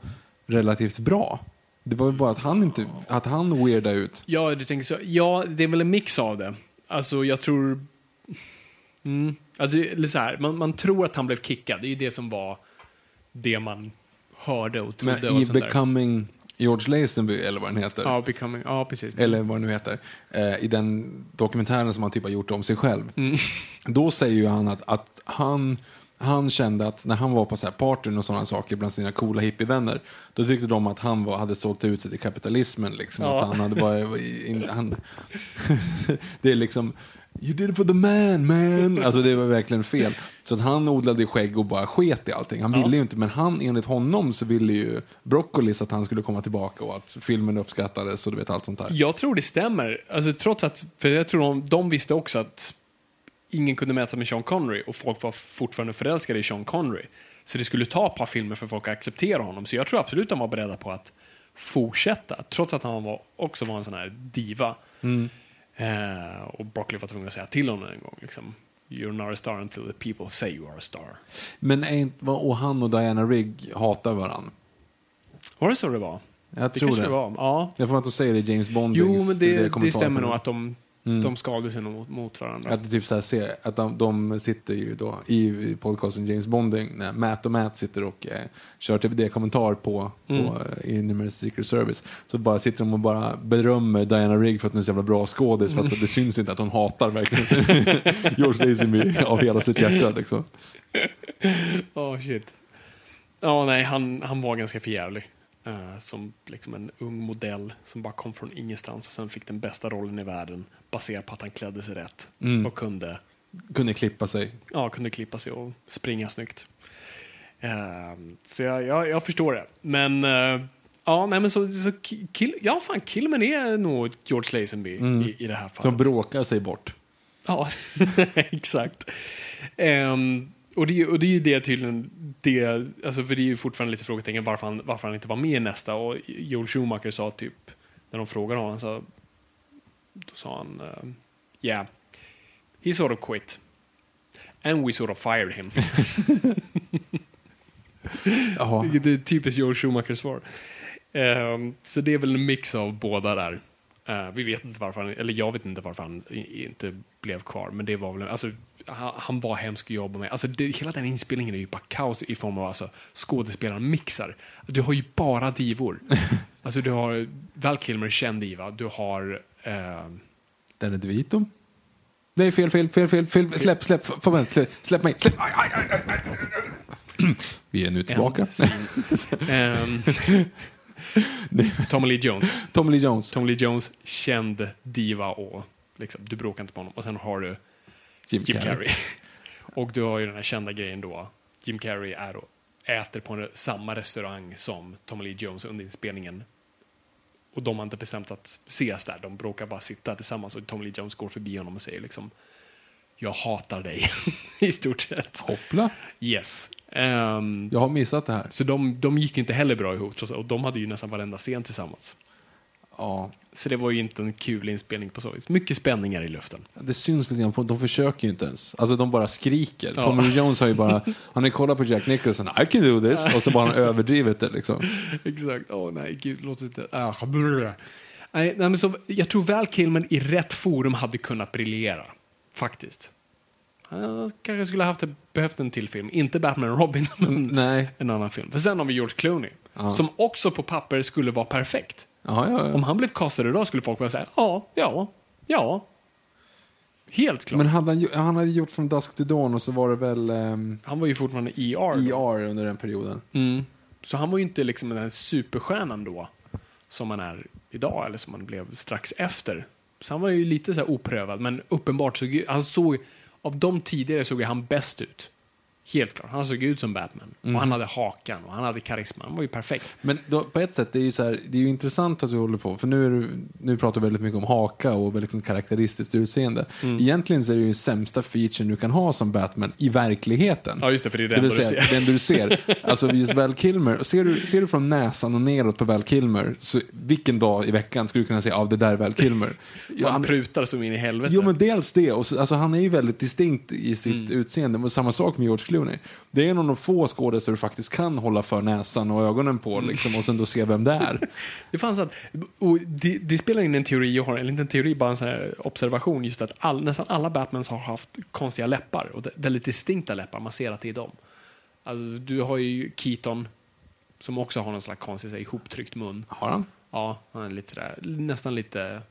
relativt bra. Det var väl bara att han inte, att han weirdade ut. Ja, du tänker så. Ja, det är väl en mix av det. Alltså, jag tror... Mm. Alltså, eller så här, man, man tror att han blev kickad. Det är ju det som var det man hörde och trodde. Men och i där. Becoming George Lazenby, eller vad den heter. Ja, becoming, ja, precis. Eller vad det nu heter. Eh, I den dokumentären som han typ har gjort om sig själv. Mm. Då säger ju han att, att han, han kände att när han var på så här partyn och sådana saker bland sina coola hippievänner. Då tyckte de att han var, hade sålt ut sig till kapitalismen. Liksom, Ja. att han hade bara, in, han, det är liksom You did it for the man, man. Alltså det var verkligen fel. Så att han odlade skägg och bara sket i allting. Han Ja. ville ju inte, men han, enligt honom så ville ju Broccolis att han skulle komma tillbaka och att filmen uppskattades och du vet allt sånt där. Jag tror det stämmer. Alltså, trots att, för jag tror de, de visste också att ingen kunde mäta sig med Sean Connery och folk var fortfarande förälskade i Sean Connery. Så det skulle ta ett par filmer för folk att acceptera honom. Så jag tror absolut de var beredda på att fortsätta, trots att han var, också var en sån här diva. Eh, och Broccoli var tvungen att säga till honom en gång. Liksom, You're not a star until the people say you are a star. Men inte, och han och Diana Rigg hatar varandra. Var det så det var? Jag Det tror det. det var. Ja. Jag får inte säga det i James Bond. Jo, men det, det, kommer stämmer nog att de, de skadade sig nog mot, mot varandra. Att, typ så här, ser, att de, de sitter ju då i, i podcasten James Bonding, när Matt och Matt sitter och eh, kör TVD-kommentar på, Mm. på eh, Inhumane Secret Service. Så bara sitter de och bara berömmer Diana Rigg för att hon är så jävla bra skådis. För att det syns inte att hon hatar verkligen George Lazenby av hela sitt hjärta. Liksom. Oh shit. Ja, nej, han, han var ganska förjävlig. Eh, som liksom en ung modell som bara kom från ingenstans och sen fick den bästa rollen i världen baserat på att han klädde sig rätt Mm. och kunde, Kunde klippa sig. ja, kunde klippa sig och springa snyggt. Eh, så jag, jag, jag förstår det. Men uh, ja, nej, men så, så kill, ja, fan, Killman är nog George Lazenby i, i det här fallet. Som bråkar sig bort. Ja, exakt. Ehm, och, det, är- och det är ju det tydligen, det, alltså för det är ju fortfarande lite frågetecken varför han, varför han inte var med i nästa. Och Joel Schumacher sa typ, när de frågade honom, så, då sa han, uh, yeah, he sort of quit. And we sort of fired him. Vilket är typiskt Joel Schumachers svar. Ehm, så det är väl en mix av båda där. Eh, vi vet inte varför han, eller jag vet inte varför han inte blev kvar, men det var väl, alltså, han, var hemsk att jobba med. Alltså, det, hela den inspelningen är ju bara kaos i form av alltså, skådespelaren mixar. Du har ju bara divor. alltså, du har Val Kilmer, känd diva. Du har... Eh, Den är DeVito. Nej, fel, fel, fel, fel, fel. Släpp, släpp, få vänta, släpp, släpp mig. Släpp. Aj, aj, aj. Vi är nu tillbaka. scen. Ehm, Tommy Lee Jones. Tommy Lee Jones. Tom Lee Jones, känd diva och liksom, du bråkar inte med honom. Och sen har du Jim, Jim Carrey. Och du har ju den här kända grejen då. Jim Carrey är och äter på en, samma restaurang som Tom Lee Jones under inspelningen. Och de har inte bestämt att ses där. De bråkar bara sitta tillsammans och Tom Lee Jones går förbi honom och säger liksom Jag hatar dig. I stort sett. Hoppla. Yes. Ehm, Jag har missat det här. så de, de gick inte heller bra ihop. Och de hade ju nästan varenda scen tillsammans. Ja, Så det var ju inte en kul inspelning på så vis. Mycket spänningar i luften. det syns lite grann på De försöker ju inte ens. Alltså de bara skriker. Ja. Tommy Jones har ju bara, han har kollat på Jack Nicholson, I can do this. Och så bara han överdrivet det liksom. Exakt. Åh nej, gud, låt inte... Ah, nej, men så, jag tror väl Kilman i rätt forum hade kunnat briljera. Faktiskt. Han kanske skulle ha haft behövt en till film. Inte Batman och Robin, men Nej. en annan film. För sen har vi George Clooney. Ja. Som också på papper skulle vara perfekt. Ja, ja, ja. Om han blev castad idag skulle folk bara säga ja, ja, ja. Helt klart. Men hade han, han hade gjort From Dusk to Dawn och så var det väl ehm, han var ju fortfarande ER. då. ER under den perioden. Mm. Så han var ju inte liksom den här superstjärnan då, som han är idag, eller som han blev strax efter. Så han var ju lite så här oprövad, men uppenbart såg han såg, av de tidigare såg han bäst ut. Helt klart. Han såg ut som Batman. Och han hade hakan och han hade karisma. Han var ju perfekt. Men då, på ett sätt, det är ju så här, det är ju intressant att du håller på, för nu, du, nu pratar vi väldigt mycket om haka och liksom karaktäristiskt utseende. Mm. Egentligen så är det ju sämsta featuren du kan ha som Batman i verkligheten. Ja, just det, för det är det Det du säga, ser. det enda du ser. Alltså just Val Kilmer. Ser du, ser du från näsan och neråt på Val Kilmer, så vilken dag i veckan skulle du kunna säga av det där är Val Kilmer? Ja, Han han, prutar som in i helvete. jo men dels det, och så, alltså, han är ju väldigt distinkt i sitt Mm. utseende. Och samma sak med George Clooney. Det är en av de få skådespelare du faktiskt kan hålla för näsan och ögonen på Mm. liksom, och sen då se vem det är. Det fanns att, och det, det spelar in en teori, jag har en liten teori, bara en sån observation, just att all, nästan alla Batmans har haft konstiga läppar, och väldigt distinkta läppar, man ser att det är dem. Alltså, du har ju Keaton, som också har någon slags konstig så här, ihoptryckt mun. Har han? Ja, han är lite sådär, nästan lite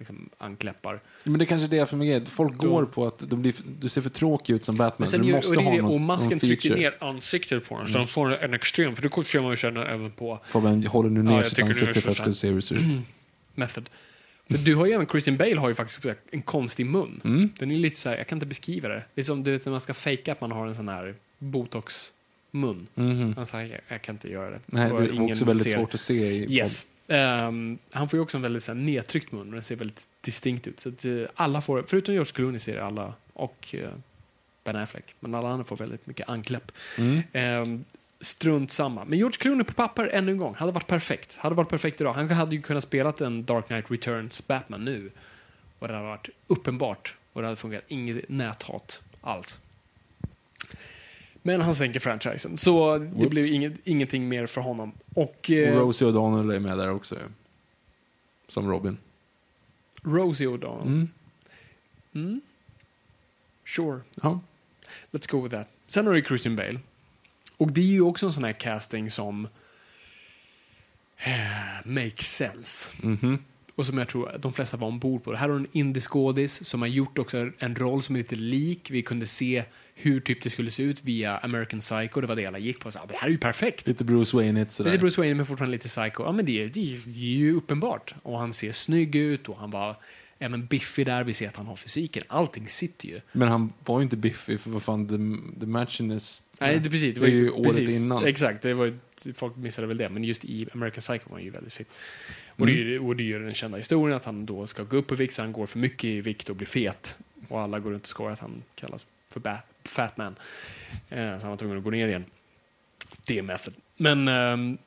liksom, ankläppar. Men det kanske är det för mig. Folk Då- går på att de blir, du ser för tråkig ut som Batman. Så du gör, måste och, det, ha är det, någon, och masken någon trycker ner ansiktet på den, så den får en extrem, för det ser man ju sen även på Fabian håller nu ner Ja, sitt är ansikte för att så ska se hur det ser ut. method. För du har ju även, Christian Bale har ju faktiskt en konstig mun. Mm. Den är lite så här, jag kan inte beskriva det. Det är som du vet, när man ska fejka att man har en sån här botox-mun. Mhm. Han säger, jag, jag kan inte göra det. Nej, det är också väldigt ser- svårt att se i Yes. Ehm, han får ju också en väldigt så här, nedtryckt mun, men den ser väldigt distinkt ut. Så att, eh, alla får, förutom George Clooney ser alla, och uh, Ben Affleck, men alla andra får väldigt mycket ankläpp. Mm. Ehm, strunt samma. Men George Clooney på papper, ännu en gång, hade varit perfekt. Hade varit perfekt idag. Han hade ju kunnat spela en Dark Knight Returns Batman nu. Och det hade varit uppenbart. Och det hade fungerat. Inget näthat alls. Men han sänker franchisen. Så det Whoops. blev inget, ingenting mer för honom. Och, Och eh, Rosie O'Donnell är med där också. Som Robin. Rosie O'Donnell. Mm. Mm. Sure. Ja. Let's go with that. Sen har du Christian Bale. Och det är ju också en sån här casting som eh, makes sense. Mhm. Och som jag tror de flesta var ombord på. Här har du en indieskådis som har gjort också en roll som är lite lik. Vi kunde se hur typ det skulle se ut via American Psycho. Det var det alla gick på. Så, det här är ju perfekt. Lite Bruce Wayne sådär. Lite Bruce Wayne men fortfarande lite psycho. Ja men det, det, det är ju uppenbart. Och han ser snygg ut och han var även biffig där. Vi ser att han har fysiken. Allting sitter ju. Men han var ju inte biffig för vad fan, the, the matchen is... Nej, det, precis. Det var ju året precis, innan. Exakt, det var, folk missade väl det. Men just i American Psycho var han ju väldigt fit. Och, det, är Mm. och det är ju den kända historien att han då ska gå upp i vikt, så han går för mycket i vikt och blir fet. Och alla går runt och skojar att han kallas för ba- Fat Man. Eh, så han var tvungen att gå ner igen. Det är method. Men, ehm,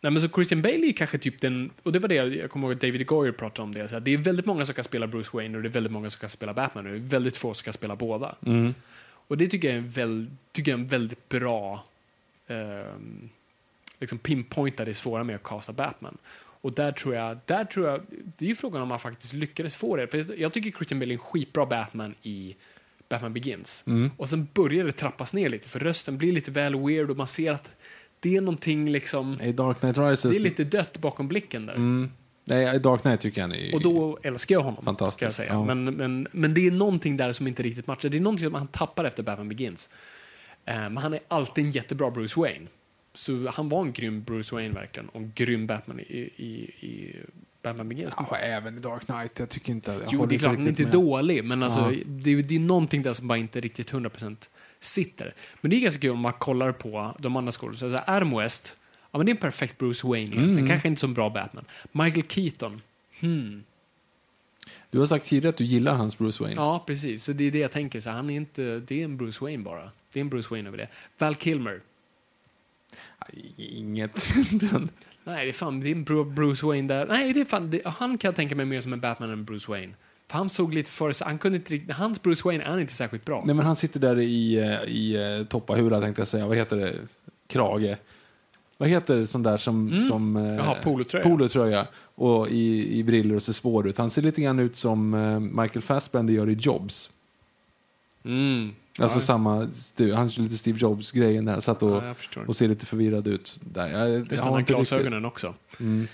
nej, men så Christian Bale är kanske typ den, och det var det jag kommer ihåg att David Goyer pratade om det. Så att det är väldigt många som kan spela Bruce Wayne och det är väldigt många som kan spela Batman och det är väldigt få som kan spela båda. Mm. Och det tycker jag är en, väl, tycker jag är en väldigt bra ehm, liksom pinpointa det svåra med att casta Batman. Och där tror jag, där tror jag, det är ju frågan om man faktiskt lyckades få det. För jag, jag tycker Christian Bale är en skitbra Batman i Batman Begins. Mm. Och sen börjar det trappas ner lite, för rösten blir lite väl weird och man ser att det är någonting liksom, I Dark Knight Rises... det är lite dött bakom blicken där. Mm. Nej, i Dark Knight tycker jag är... Och då älskar jag honom, Fantastisk, ska jag säga. ja. Men, men, men det är någonting där som inte riktigt matchar. Det är någonting som han tappar efter Batman Begins. Eh, men han är alltid en jättebra Bruce Wayne. Så han var en grym Bruce Wayne verkligen, och en grym Batman i, i, i Batman Begins. Ja, även i Dark Knight. Jag tycker inte... Jag jo, det är klart, han är inte med. dålig, men alltså, Ja. det, det är någonting där som bara inte riktigt 100% sitter. Men det är ganska kul om man kollar på de andra skådespelarna. Så Adam West, ja, men det är en perfekt Bruce Wayne egentligen. Mm. Kanske inte som bra Batman. Michael Keaton, hmm. Du har sagt tidigare att du gillar hans Bruce Wayne. Ja, precis. Så det är det jag tänker. Så han är inte, det är en Bruce Wayne bara. Det är en Bruce Wayne över det. Val Kilmer. Inget. Nej, det är fan, det är Bruce Wayne där. Nej, det är fan, det, han kan jag tänka mig mer som en Batman än Bruce Wayne. För han såg lite för sig, han kunde inte riktigt, hans Bruce Wayne är inte särskilt bra. Nej, men han sitter där i, eh, i eh, toppahura tänkte jag säga. Vad heter det? Krage. Vad heter sån där som... Mm. som eh, Jaha, polotröja. Polotröja. Och i, i briller och ser svår ut. Han ser lite grann ut som Michael Fassbender gör i Jobs. Mm. Alltså Ja. samma, han kör lite Steve Jobs-grejen där. Satt och, Ja, jag och ser lite förvirrad ut. Där. Jag, jag, Just jag de har här inte riktigt, glasögonen också. mm,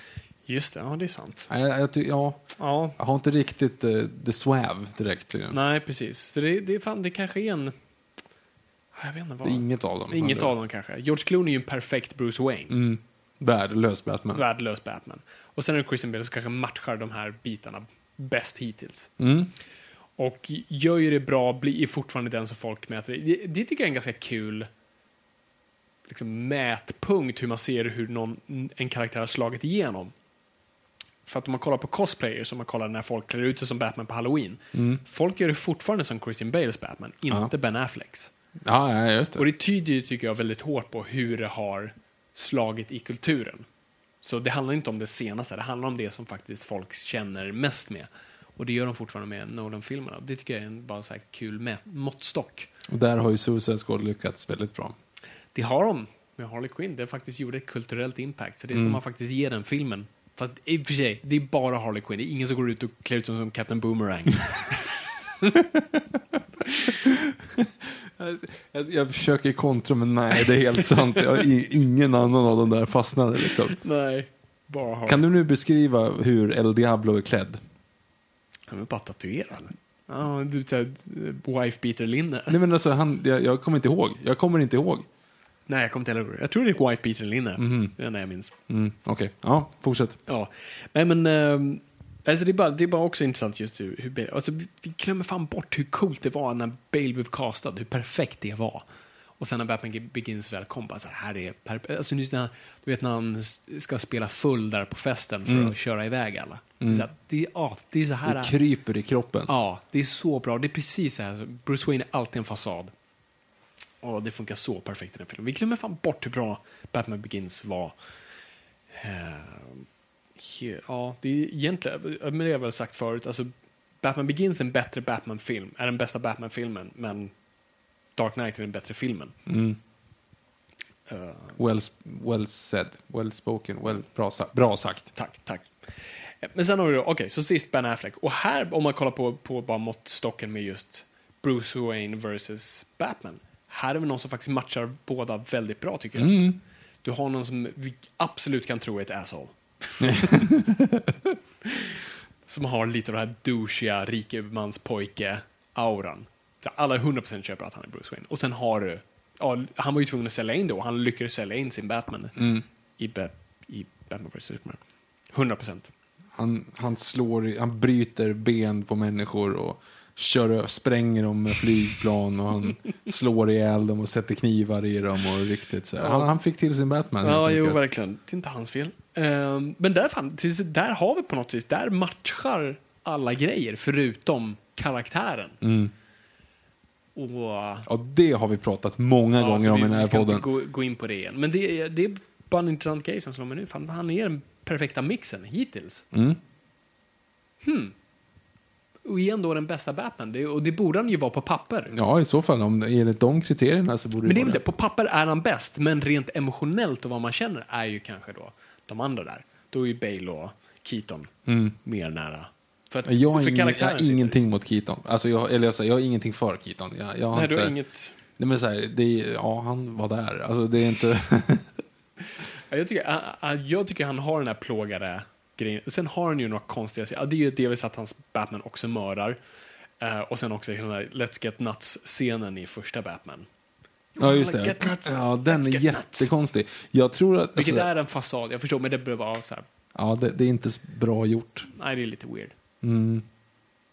Just det, ja det är sant. Jag, jag, ty- ja, Ja, jag har inte riktigt uh, the swav direkt. Nej precis. Så det, det, fan, det kanske är en... Jag vet inte vad. inget av dem. Inget av dem kanske. George Clooney är ju en perfekt Bruce Wayne. Mm, värdelös Batman. Värdelös Batman. Och sen är det Christian Bale som kanske matchar de här bitarna bäst hittills. Mm. Och gör ju det bra, blir fortfarande den som folk mäter. Det, det tycker jag är en ganska kul liksom, mätpunkt hur man ser hur någon, en karaktär har slagit igenom. För att om man kollar på cosplayers, om man kollar när folk klär ut sig som Batman på Halloween. Mm. Folk gör det fortfarande som Christian Bales Batman, inte Ben Afflecks. Ja, ja, just Och det. det tyder ju, tycker jag, väldigt hårt på hur det har slagit i kulturen. Så det handlar inte om det senaste, det handlar om det som faktiskt folk känner mest med. Och det gör de fortfarande med Nolan-filmerna. Det tycker jag är en bara så här kul måttstock. Och där har ju Suicide Squad lyckats väldigt bra. Det har de med Harley Quinn. Det faktiskt gjorde ett kulturellt impact. Så det får Mm. man faktiskt ge den filmen. Fast i och för sig, det är bara Harley Quinn. Det är ingen som går ut och klär ut sig som Captain Boomerang. Jag, jag försöker kontra, men nej, det är helt sant. Jag, ingen annan av de där fastnade. Liksom. Nej, bara Harley. Kan du nu beskriva hur El Diablo är klädd? Han är bara tatuerad. Ja, du tar wife beater linne. Nej, men alltså, han, jag, jag kommer inte ihåg. Jag kommer inte ihåg. Nej, jag kommer inte heller. Jag tror det är wife beater linne. Mhm. Det är det jag minns. Mm, Okej, ja, fortsätt. Ja, nej men ehm, alltså det, är bara, det är bara också intressant just hur, hur Bale, alltså vi, vi glömmer fan bort hur coolt det var när Bale blev castad, hur perfekt det var. Och sen när Batman Begins väl kom, bara så här, här är perfekt. Alltså just när, du vet när han ska spela full där på festen för att köra iväg alla. Är så här, det, ja, det är så här. Det kryper i kroppen. Ja, det är så bra. Det är precis så här. Bruce Wayne är alltid en fasad. Och det funkar så perfekt i den filmen. Vi glömmer fan bort hur bra Batman Begins var. Eh, ja, det är egentligen, men det har jag väl sagt förut, alltså Batman Begins är en bättre Batman-film, är den bästa Batman-filmen, men Dark Knight är den bättre filmen. Mm. Eh, Well, well said, well spoken, well, bra, sa- bra sagt. Tack, tack. Eh, Men sen har vi då, okej, så sist Ben Affleck. Och här, om man kollar på, på bara måttstocken med just Bruce Wayne versus Batman. Här är vi någon som faktiskt matchar båda väldigt bra, tycker jag. Mm. Du har någon som vi absolut kan tro är ett asshole. som har lite av den här douchiga rikemanspojke-auran. Alla 100% köper att han är Bruce Wayne. Och sen har du, ja, han var ju tvungen att sälja in då. Han lyckades sälja in sin Batman Mm. i, Ba- i Batman vs Superman. 100%. Han, han slår, han bryter ben på människor och kör, spränger dem med flygplan och han slår ihjäl dem och sätter knivar i dem och riktigt så. Han, han fick till sin Batman Ja, jo, verkligen. Det är inte hans fel. Ehm, men där, fan, där har vi på något vis, där matchar alla grejer förutom karaktären. Mm. Och, Ja, det har vi pratat många ja, gånger om vi, i den vi här ska podden. inte gå, gå in på det igen. Men det, är- det är bara en intressant grej som slår mig nu. Fan, han är den perfekta mixen hittills. Mm. Och igen då den bästa Batman. Det, och det borde han ju vara på papper. Ja, i så fall. Om, enligt de kriterierna så borde Men det det, på papper är han bäst, men rent emotionellt och vad man känner är ju kanske då de andra där. Då är ju Bale och Keaton Mm. mer nära. För, att, Jag har, för ingen, jag har ingenting mot Keaton. Alltså jag, eller jag, säger, jag har ingenting för Keaton. Jag, jag har Nej, inte, du har inget... Nej, men så här, det är, ja, han var där. Alltså, det är inte... Ja, Jag tycker, jag tycker han har den här plågade grejen. Sen har han ju några konstiga... Ja, det är ju delvis att hans Batman också mördar. Eh, och sen också här Let's Get Nuts-scenen i första Batman. ja, just det. get nuts? Ja, den Let's är jättekonstig. Jag tror att... Vilket Alltså, är en fasad. Jag förstår, men det behöver vara så här... ja, det, det är inte bra gjort. Nej, det är lite weird. Mm.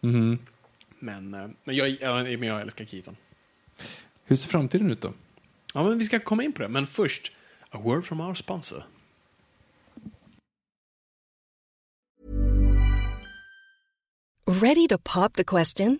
Mhm. Men, eh, men, jag, ja, men jag älskar Keaton. Hur ser framtiden ut då? Ja, men vi ska komma in på det. Men först, a word from our sponsor. Ready to pop the question?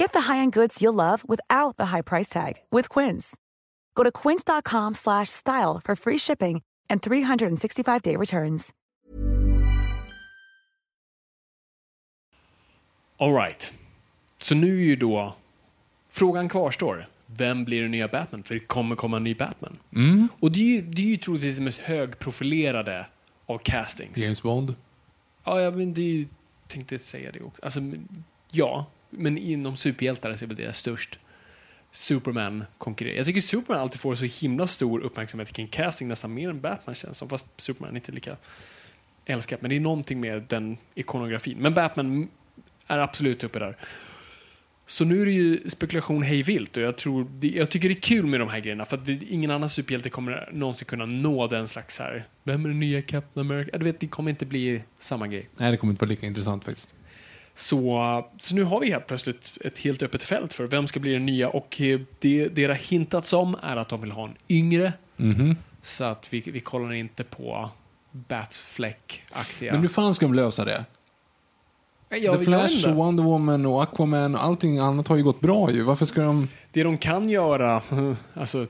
Get the high-end goods you'll love without the high price tag with Quince. Go to quince.com slash style for free shipping and 365-day returns. All right. Så nu är ju då frågan kvarstår. Vem blir den nya Batman? För det kommer komma en ny Batman. Mm. Och det är ju, det är ju troligtvis det mest högprofilerade av castings. James Bond. Ja, jag men det är ju, tänkte säga det också. Alltså, men- ja, men inom superhjältar så är väl det störst. Superman konkurrerar. Jag tycker Superman alltid får så himla stor uppmärksamhet kring casting, nästan mer än Batman känns som, fast Superman är inte lika älskad. Men det är någonting med den ikonografin. Men Batman är absolut uppe där. Så nu är det ju spekulation hej vilt och jag, tror, jag tycker det är kul med de här grejerna för att ingen annan superhjälte kommer någonsin kunna nå den slags här, vem är den nya Captain America? Du vet, det kommer inte bli samma grej. Nej, det kommer inte vara lika intressant faktiskt. Så, så nu har vi helt plötsligt ett helt öppet fält för vem ska bli den nya och eh, det, det har hintats om är att de vill ha en yngre. Mhm. Så att vi, vi kollar inte på Batfleck-aktiga. Men hur fan ska de lösa det? jag, The Flash och Wonder Woman och Aquaman och allting annat har ju gått bra ju. Varför ska de... Det de kan göra, alltså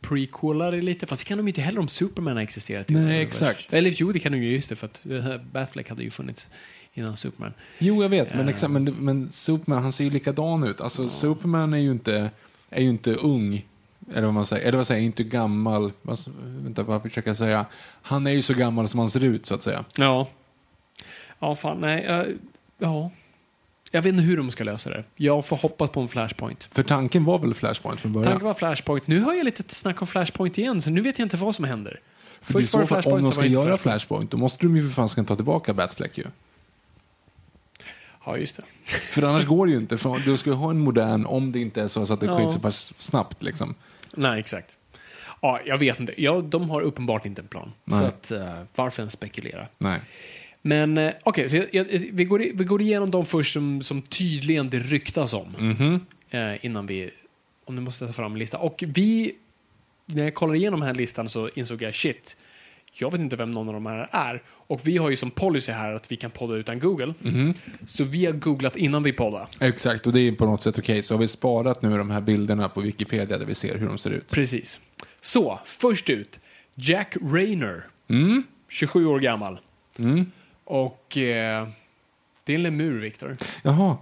prequelar det lite, fast det kan de inte heller om Superman har existerat. Nej, exakt. Eller jo, det kan de ju just det, för att eh, Batfleck hade ju funnits innan Superman. Jo, jag vet, men, Ja. exakt, men, men Superman, han ser ju likadan ut. Alltså, Superman är ju inte, är ju inte ung. Eller vad man säger. Eller vad säger jag, inte gammal. Alltså, vänta, vad försöker jag säga? Han är ju så gammal som han ser ut, så att säga. Ja. Ja, fan, nej. eh, ja. Jag vet inte hur de ska lösa det. Jag får hoppas på en Flashpoint. För tanken var väl Flashpoint från början? Tanken var Flashpoint. Nu hör jag lite snack om Flashpoint igen, så nu vet jag inte vad som händer. För det är så för om de ska var det inte göra Flashpoint. Flashpoint, då måste de ju för fan ska ta tillbaka Batfleck ju. Ja, just det. För annars går det ju inte. För du ska ha en modern om det inte är så, så att det Ja. sker så pass snabbt liksom. Nej, exakt. Ja, jag vet inte. Ja, de har uppenbart inte en plan. Nej. Så att, eh, varför ens spekulera? Nej. Men eh, okej, jag, jag, vi, går, vi går igenom de först som, som tydligen det ryktas om. Mhm. Eh, innan vi... Om nu måste ta fram en lista. Och vi... När jag kollade igenom den här listan så insåg jag shit, jag vet inte vem någon av de här är. Och vi har ju som policy här att vi kan podda utan Google. Mhm. Så vi har googlat innan vi poddar. Exakt, och det är på något sätt okej. Så har vi sparat nu de här bilderna på Wikipedia där vi ser hur de ser ut. Precis. Så, först ut. Jack Rayner. Mm. 27 år gammal. Mm. Och eh, det är en lemur, Viktor. Jaha.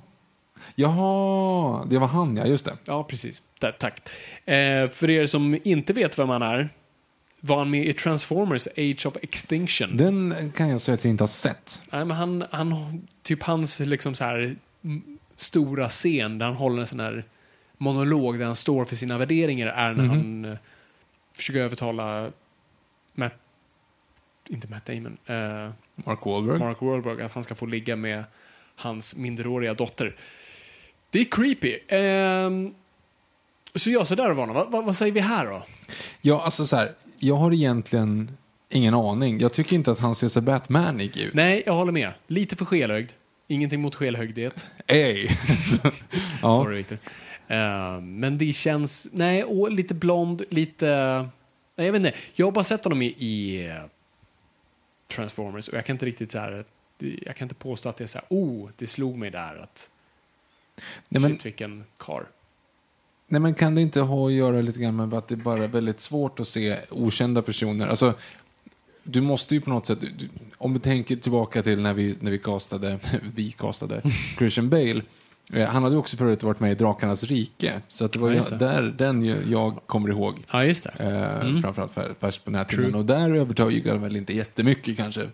Jaha, det var han ja, just det. Ja, precis. Där, tack. Eh, för er som inte vet vem han är, var han med i Transformers Age of Extinction. Den kan jag säga att jag inte har sett. Nej, men han, han, typ hans liksom så här, stora scen där han håller en sån här monolog där han står för sina värderingar är när Mhm. han eh, försöker övertala Matt, inte Matt Damon, eh, Mark Wahlberg. Mark Wahlberg att han ska få ligga med hans minderåriga dotter. Det är creepy. Ehm, så ja, så där var det. Vad, vad, vad säger vi här då? Ja, alltså så här. Jag har egentligen ingen aning. Jag tycker inte att han ser så Batmanig ut. Nej, jag håller med. Lite för skelögd. Ingenting mot skelögdhet. Ej. ja. Sorry, Victor. Ehm, men det känns... Nej, och lite blond, lite... Nej, jag vet inte. Jag har bara sett honom i, i eh, Transformers och jag kan inte riktigt så här... Jag kan inte påstå att det är så här, oh, det slog mig där att... Nej, men, shit, vilken karl. Nej, men kan det inte ha att göra lite grann med att det bara är väldigt svårt att se okända personer? Alltså, du måste ju på något sätt, du, om du tänker tillbaka till när vi, när vi castade, vi castade Christian Bale, Eh, Han hade också för övrigt varit med i Drakarnas rike. Så att det var Ja, det. där den ju, jag kommer ihåg. Ja, just det. Eh, Mm. Framförallt för, på näthinnan. True. Och där övertygade väl inte jättemycket kanske.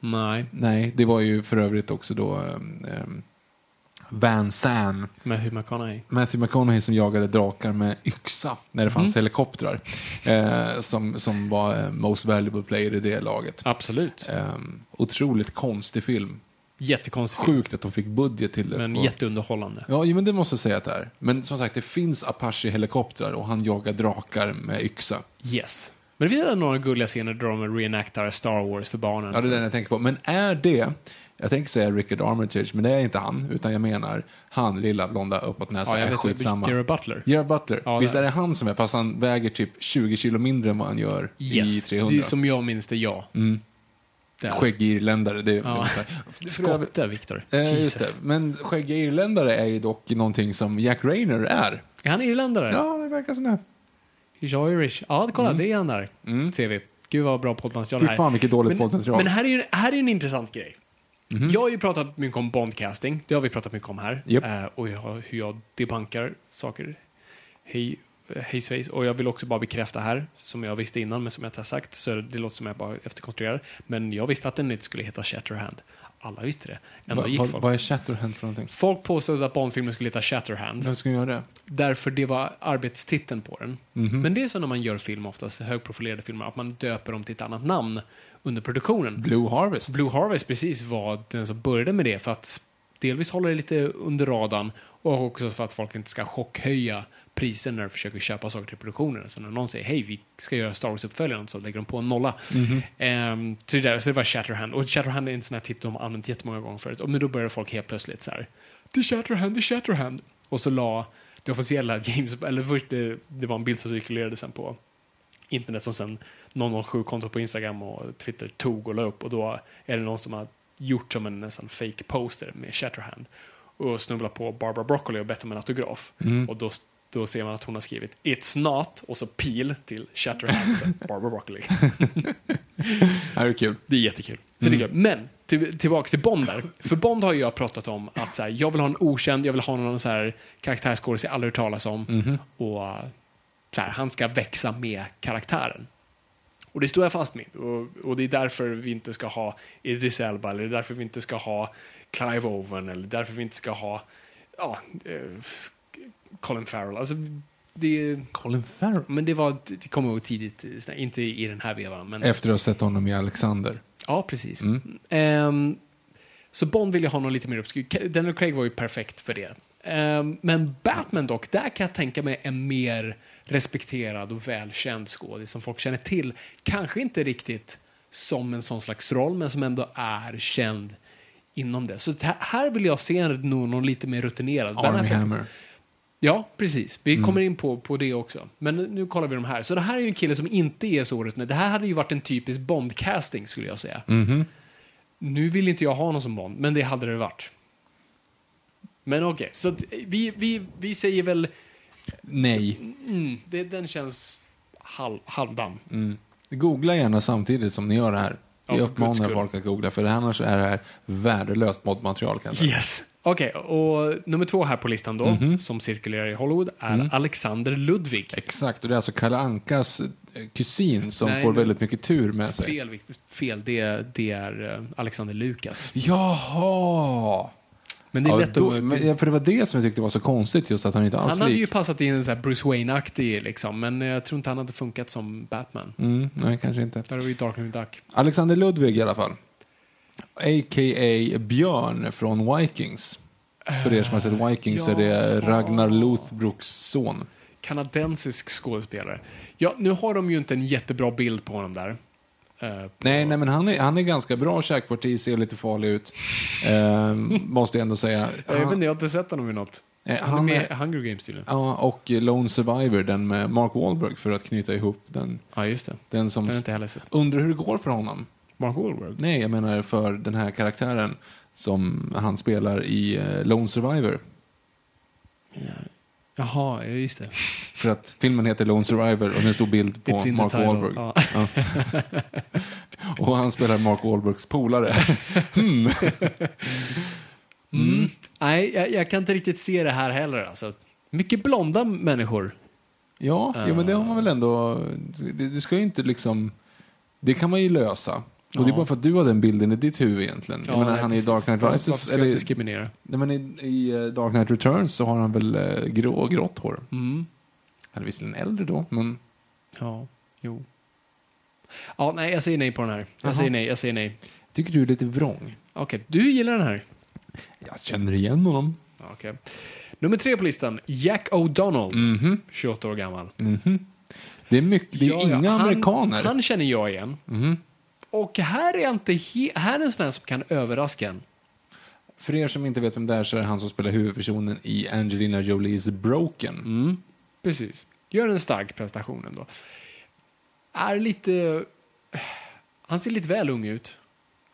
Nej, Nej, det var ju för övrigt också då um, Van med Hugh McConaughey. Matthew McConaughey som jagade drakar med yxa när det fanns Mm. helikoptrar. Eh, som, som var eh, most valuable player i det laget. Absolut. Um, otroligt konstig film. Jättekonstig Sjukt att de fick budget till det. men på- jätteunderhållande. Ja, men det måste jag säga att det är. Men som sagt, det finns Apache-helikoptrar och han jagar drakar med yxa. Yes. Men det finns några gulliga scener där de reenactar Star Wars för barnen. Ja, det är den jag tänker på. Men är det, jag tänker säga Rickard Armitage, men det är inte han, utan jag menar han, lilla blonda uppåt näsa, ja, jag vet skitsamma. Gerard Butler. Gerard Butler. Ja, Visst är det han som är, fast han väger typ 20 kilo mindre än vad han gör i Yes, 300. det är som jag minns det, ja. Mm. Skäggig irländare, det Ja. Skotte, Victor. Eh, just Jesus. det. Men skäggiga irländare är ju dock någonting som Jack Rayner är. Är han irländare? Ja, det verkar som det. He's Irish. Ja, kolla, det är han där. Mm. Ser vi. Gud vad bra poddmaterial Fy det här. fan vilket dåligt men, poddmaterial. Men här är, ju- här är en intressant grej. Mhm. Jag har ju pratat mycket om Bondcasting. Det har vi pratat mycket om här. Japp. Eh, och jag, hur jag debankar saker. Hej, eh, hej svejs. Och jag vill också bara bekräfta här, som jag visste innan men som jag inte har sagt, så det låter som jag bara efterkonstruerar. Men jag visste att den inte skulle heta Shatterhand. Alla visste det. Va- gick vad- folk. Vad är Shatterhand för någonting? Folk påstod att Bondfilmen skulle heta Shatterhand. Vem ska göra det? Därför det var arbetstiteln på den. Mhm. Men det är så när man gör film, oftast högprofilerade filmer, att man döper dem till ett annat namn under produktionen. Blue Harvest. Blue Harvest precis var den som började med det för att delvis hålla det lite under radarn och också för att folk inte ska chockhöja priser när de försöker köpa saker till produktionen. Så när någon säger hej, vi ska göra Star Wars-uppföljaren så lägger de på en nolla. Ehm, så, det där, så det var Shatterhand. Och Shatterhand är en sån här titel de har använt jättemånga gånger förut. Och men då började folk helt plötsligt så här. Det är Shatterhand, det är Shatterhand. Och så la det officiella James, eller först det, det var en bild som cirkulerade sen på internet som sen 007-konto på Instagram och Twitter tog och la upp och då är det någon som har gjort som en nästan fake poster med Shatterhand och snubblat på Barbara Broccoli och bett om en autograf. Mm. Och då, då ser man att hon har skrivit It's not och så pil till Shatterhand och så Barbara Broccoli. Det är kul. Det är jättekul. Så det är kul. Men till, tillbaks till Bond där. För Bond har ju jag pratat om att så här, jag vill ha en okänd, jag vill ha någon så här karaktärsskådis jag aldrig hört talas om. Mhm. Och så här, han ska växa med karaktären. Och det står jag fast med. Och, och det är därför vi inte ska ha Idris Elba, eller därför vi inte ska ha Clive Owen, eller därför vi inte ska ha ja, eh, Colin Farrell. Alltså, det, Colin Farrell. men det, var, det kom ihåg tidigt, inte i den här vevan. Men, Efter att ha sett honom i Alexander. Ja, precis. Mm. Ehm, så Bond vill jag ha någon lite mer uppskur. Daniel Craig var ju perfekt för det. Ehm, men Batman dock, där kan jag tänka mig en mer respekterad och välkänd skådis som folk känner till. Kanske inte riktigt som en sån slags roll, men som ändå är känd inom det. Så här vill jag se någon, någon lite mer rutinerad. Army Hammer. Ja, precis. Vi Mm. kommer in på, på det också. Men nu kollar vi de här. Så det här är ju en kille som inte är så rutinerad. Det här hade ju varit en typisk Bond-casting, skulle jag säga. Mhm. Nu vill inte jag ha någon som Bond, men det hade det varit. Men okej, så att vi, vi, vi säger väl... Nej. Mm, det, den känns halv, halvdan. Mm. Googla gärna samtidigt som ni gör det här. Ja, Vi guds uppmanar folk att googla, för annars är det här värdelöst säga. Yes. Okej, och nummer två här på listan då, Mhm. som cirkulerar i Hollywood, är Mm. Alexander Ludwig. Exakt, och det är alltså Kalle Ankas eh, kusin som Nej, får väldigt mycket tur med sig. Fel, fel. Det, det är eh, Alexander Lukas. Jaha! Men det är Ja, lätt då, att... men, ja, för det var det som jag tyckte var så konstigt, just att han inte alls Han hade lik. ju passat in en här Bruce Wayne-aktig, liksom, men jag tror inte han hade funkat som Batman. Mm, nej, kanske inte. Där var ju Darkwing Duck. Alexander Ludwig i alla fall. A.k.a. Björn från Vikings. För er som har sett Vikings så är det Ragnar Lothbroks son. Kanadensisk skådespelare. Ja, nu har de ju inte en jättebra bild på honom där. Eh, Nej, nej men han är, han är ganska bra käkparti, ser lite farlig ut. Ehm, måste jag ändå säga. Jag vet Han, inte, jag har inte sett honom i något. eh, Han är han med i Hunger Games tydligen. ja, och Lone Survivor, den med Mark Wahlberg för att knyta ihop den. Ja, just det. Den som... Den inte heller sett. Undrar hur det går för honom? Mark Wahlberg? Nej, jag menar för den här karaktären som han spelar i eh, Lone Survivor. Jaha, ja, just det. För att filmen heter Lone Survivor och det är en stor bild på Mark. Wahlberg. Ja. Och han spelar Mark Wahlbergs polare. hmm. Mm. Nej, jag, jag kan inte riktigt se det här heller. Alltså. Mycket blonda människor. Ja, ja, men det har man väl ändå... Det, det ska ju inte liksom... Det kan man ju lösa. Och det är Ja. bara för att du har den bilden i ditt huvud egentligen. Jag menar, nej, han är i. Dark Knight Rises. Varför ska jag Eller, diskriminera? nej, men i, I eh, Dark Knight Returns så har han väl eh, grå, grått hår. Mm. Han är visserligen äldre då, men... Ja, jo. Ja, nej, jag säger nej på den här. Jag Jaha. säger nej, jag säger nej. Tycker du är lite vrång? Okej, du gillar den här? Jag känner igen honom. Okej. Nummer tre på listan, Jack O'Donnell, Mhm. 28 år gammal. Mhm. Det är, mycket, det är Ja, ja, inga han- amerikaner. Han känner jag igen. Mhm. Och här är jag inte här är en sån som kan överraska en. För er som inte vet vem det är så är det han som spelar huvudpersonen i Angelina Jolies Broken. Mm. Precis. Gör en stark prestation ändå. Är lite... Han ser lite väl ung ut.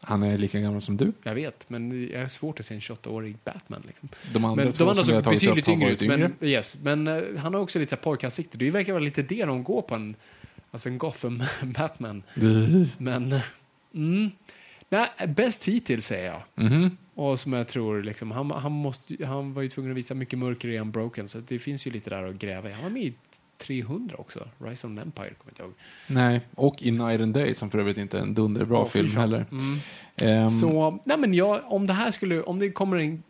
Han är lika gammal som du. Jag vet, men jag är svårt att se en 28-årig Batman. Liksom. De andra Men två de andra som såg tagit upp har yngre varit ut. yngre. Men, yes, men eh, han har också lite pojkansikte. Det verkar vara lite det de går på en, alltså en Gotham-Batman. Men, eh, mm. Nej, bäst hittills säger jag. Mhm. Och som jag tror, liksom, han, han, måste, han var ju tvungen att visa mycket mörker i Unbroken, så det finns ju lite där att gräva i. Han var med i 300 också, Rise of an Empire, kommer jag ihåg. Nej, och i Night and Day som för övrigt inte är en dunderbra fy film heller. Mm. Ehm, Så, nej men jag, om det här skulle, om det kommer en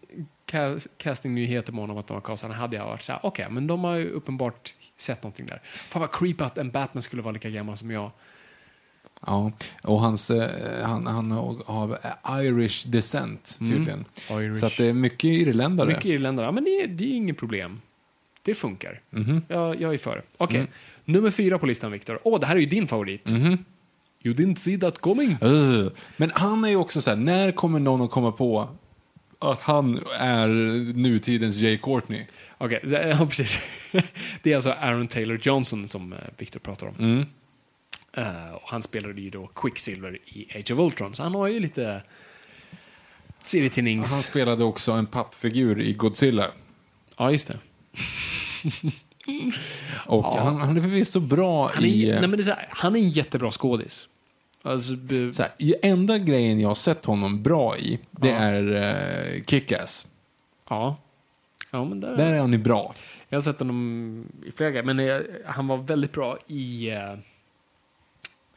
ca- castingnyhet imorgon om att de har castat hade jag varit så här, okej, men de har ju uppenbart sett någonting där. Fan vad creepy att en Batman skulle vara lika gammal som jag. Ja, och hans, eh, han, han har Irish descent tydligen. Mm. Irish. Så att det är mycket irländare. Mycket irländare, ja, men det, är- det är inget problem. Det funkar. Mhm. Jag, jag är för. Okej, Mm. nummer fyra på listan, Viktor. Åh, det här är ju din favorit. Mhm. You didn't see that coming. Ugh. Men han är ju också så här, när kommer någon att komma på att han är nutidens Jay Courtney? Okej, det- ja, precis. Det är alltså Aaron Taylor Johnson som eh, Victor pratar om. Mm. Eh, och han spelade ju då Quicksilver i Age of Ultron, så han har ju lite Han serietidnings... spelade också en pappfigur i Godzilla. Ja, just det. Och Ja. han, han är förvisso bra Han är, i... eh, nej, men det är här, han är en jättebra skådis. Alltså, be- Så här, enda grejen jag har sett honom bra i, det Ja. är uh, Kick-Ass. ja. Ja, men där, Där är han ju bra. Jag har sett honom i flera gånger, men eh, han var väldigt bra i...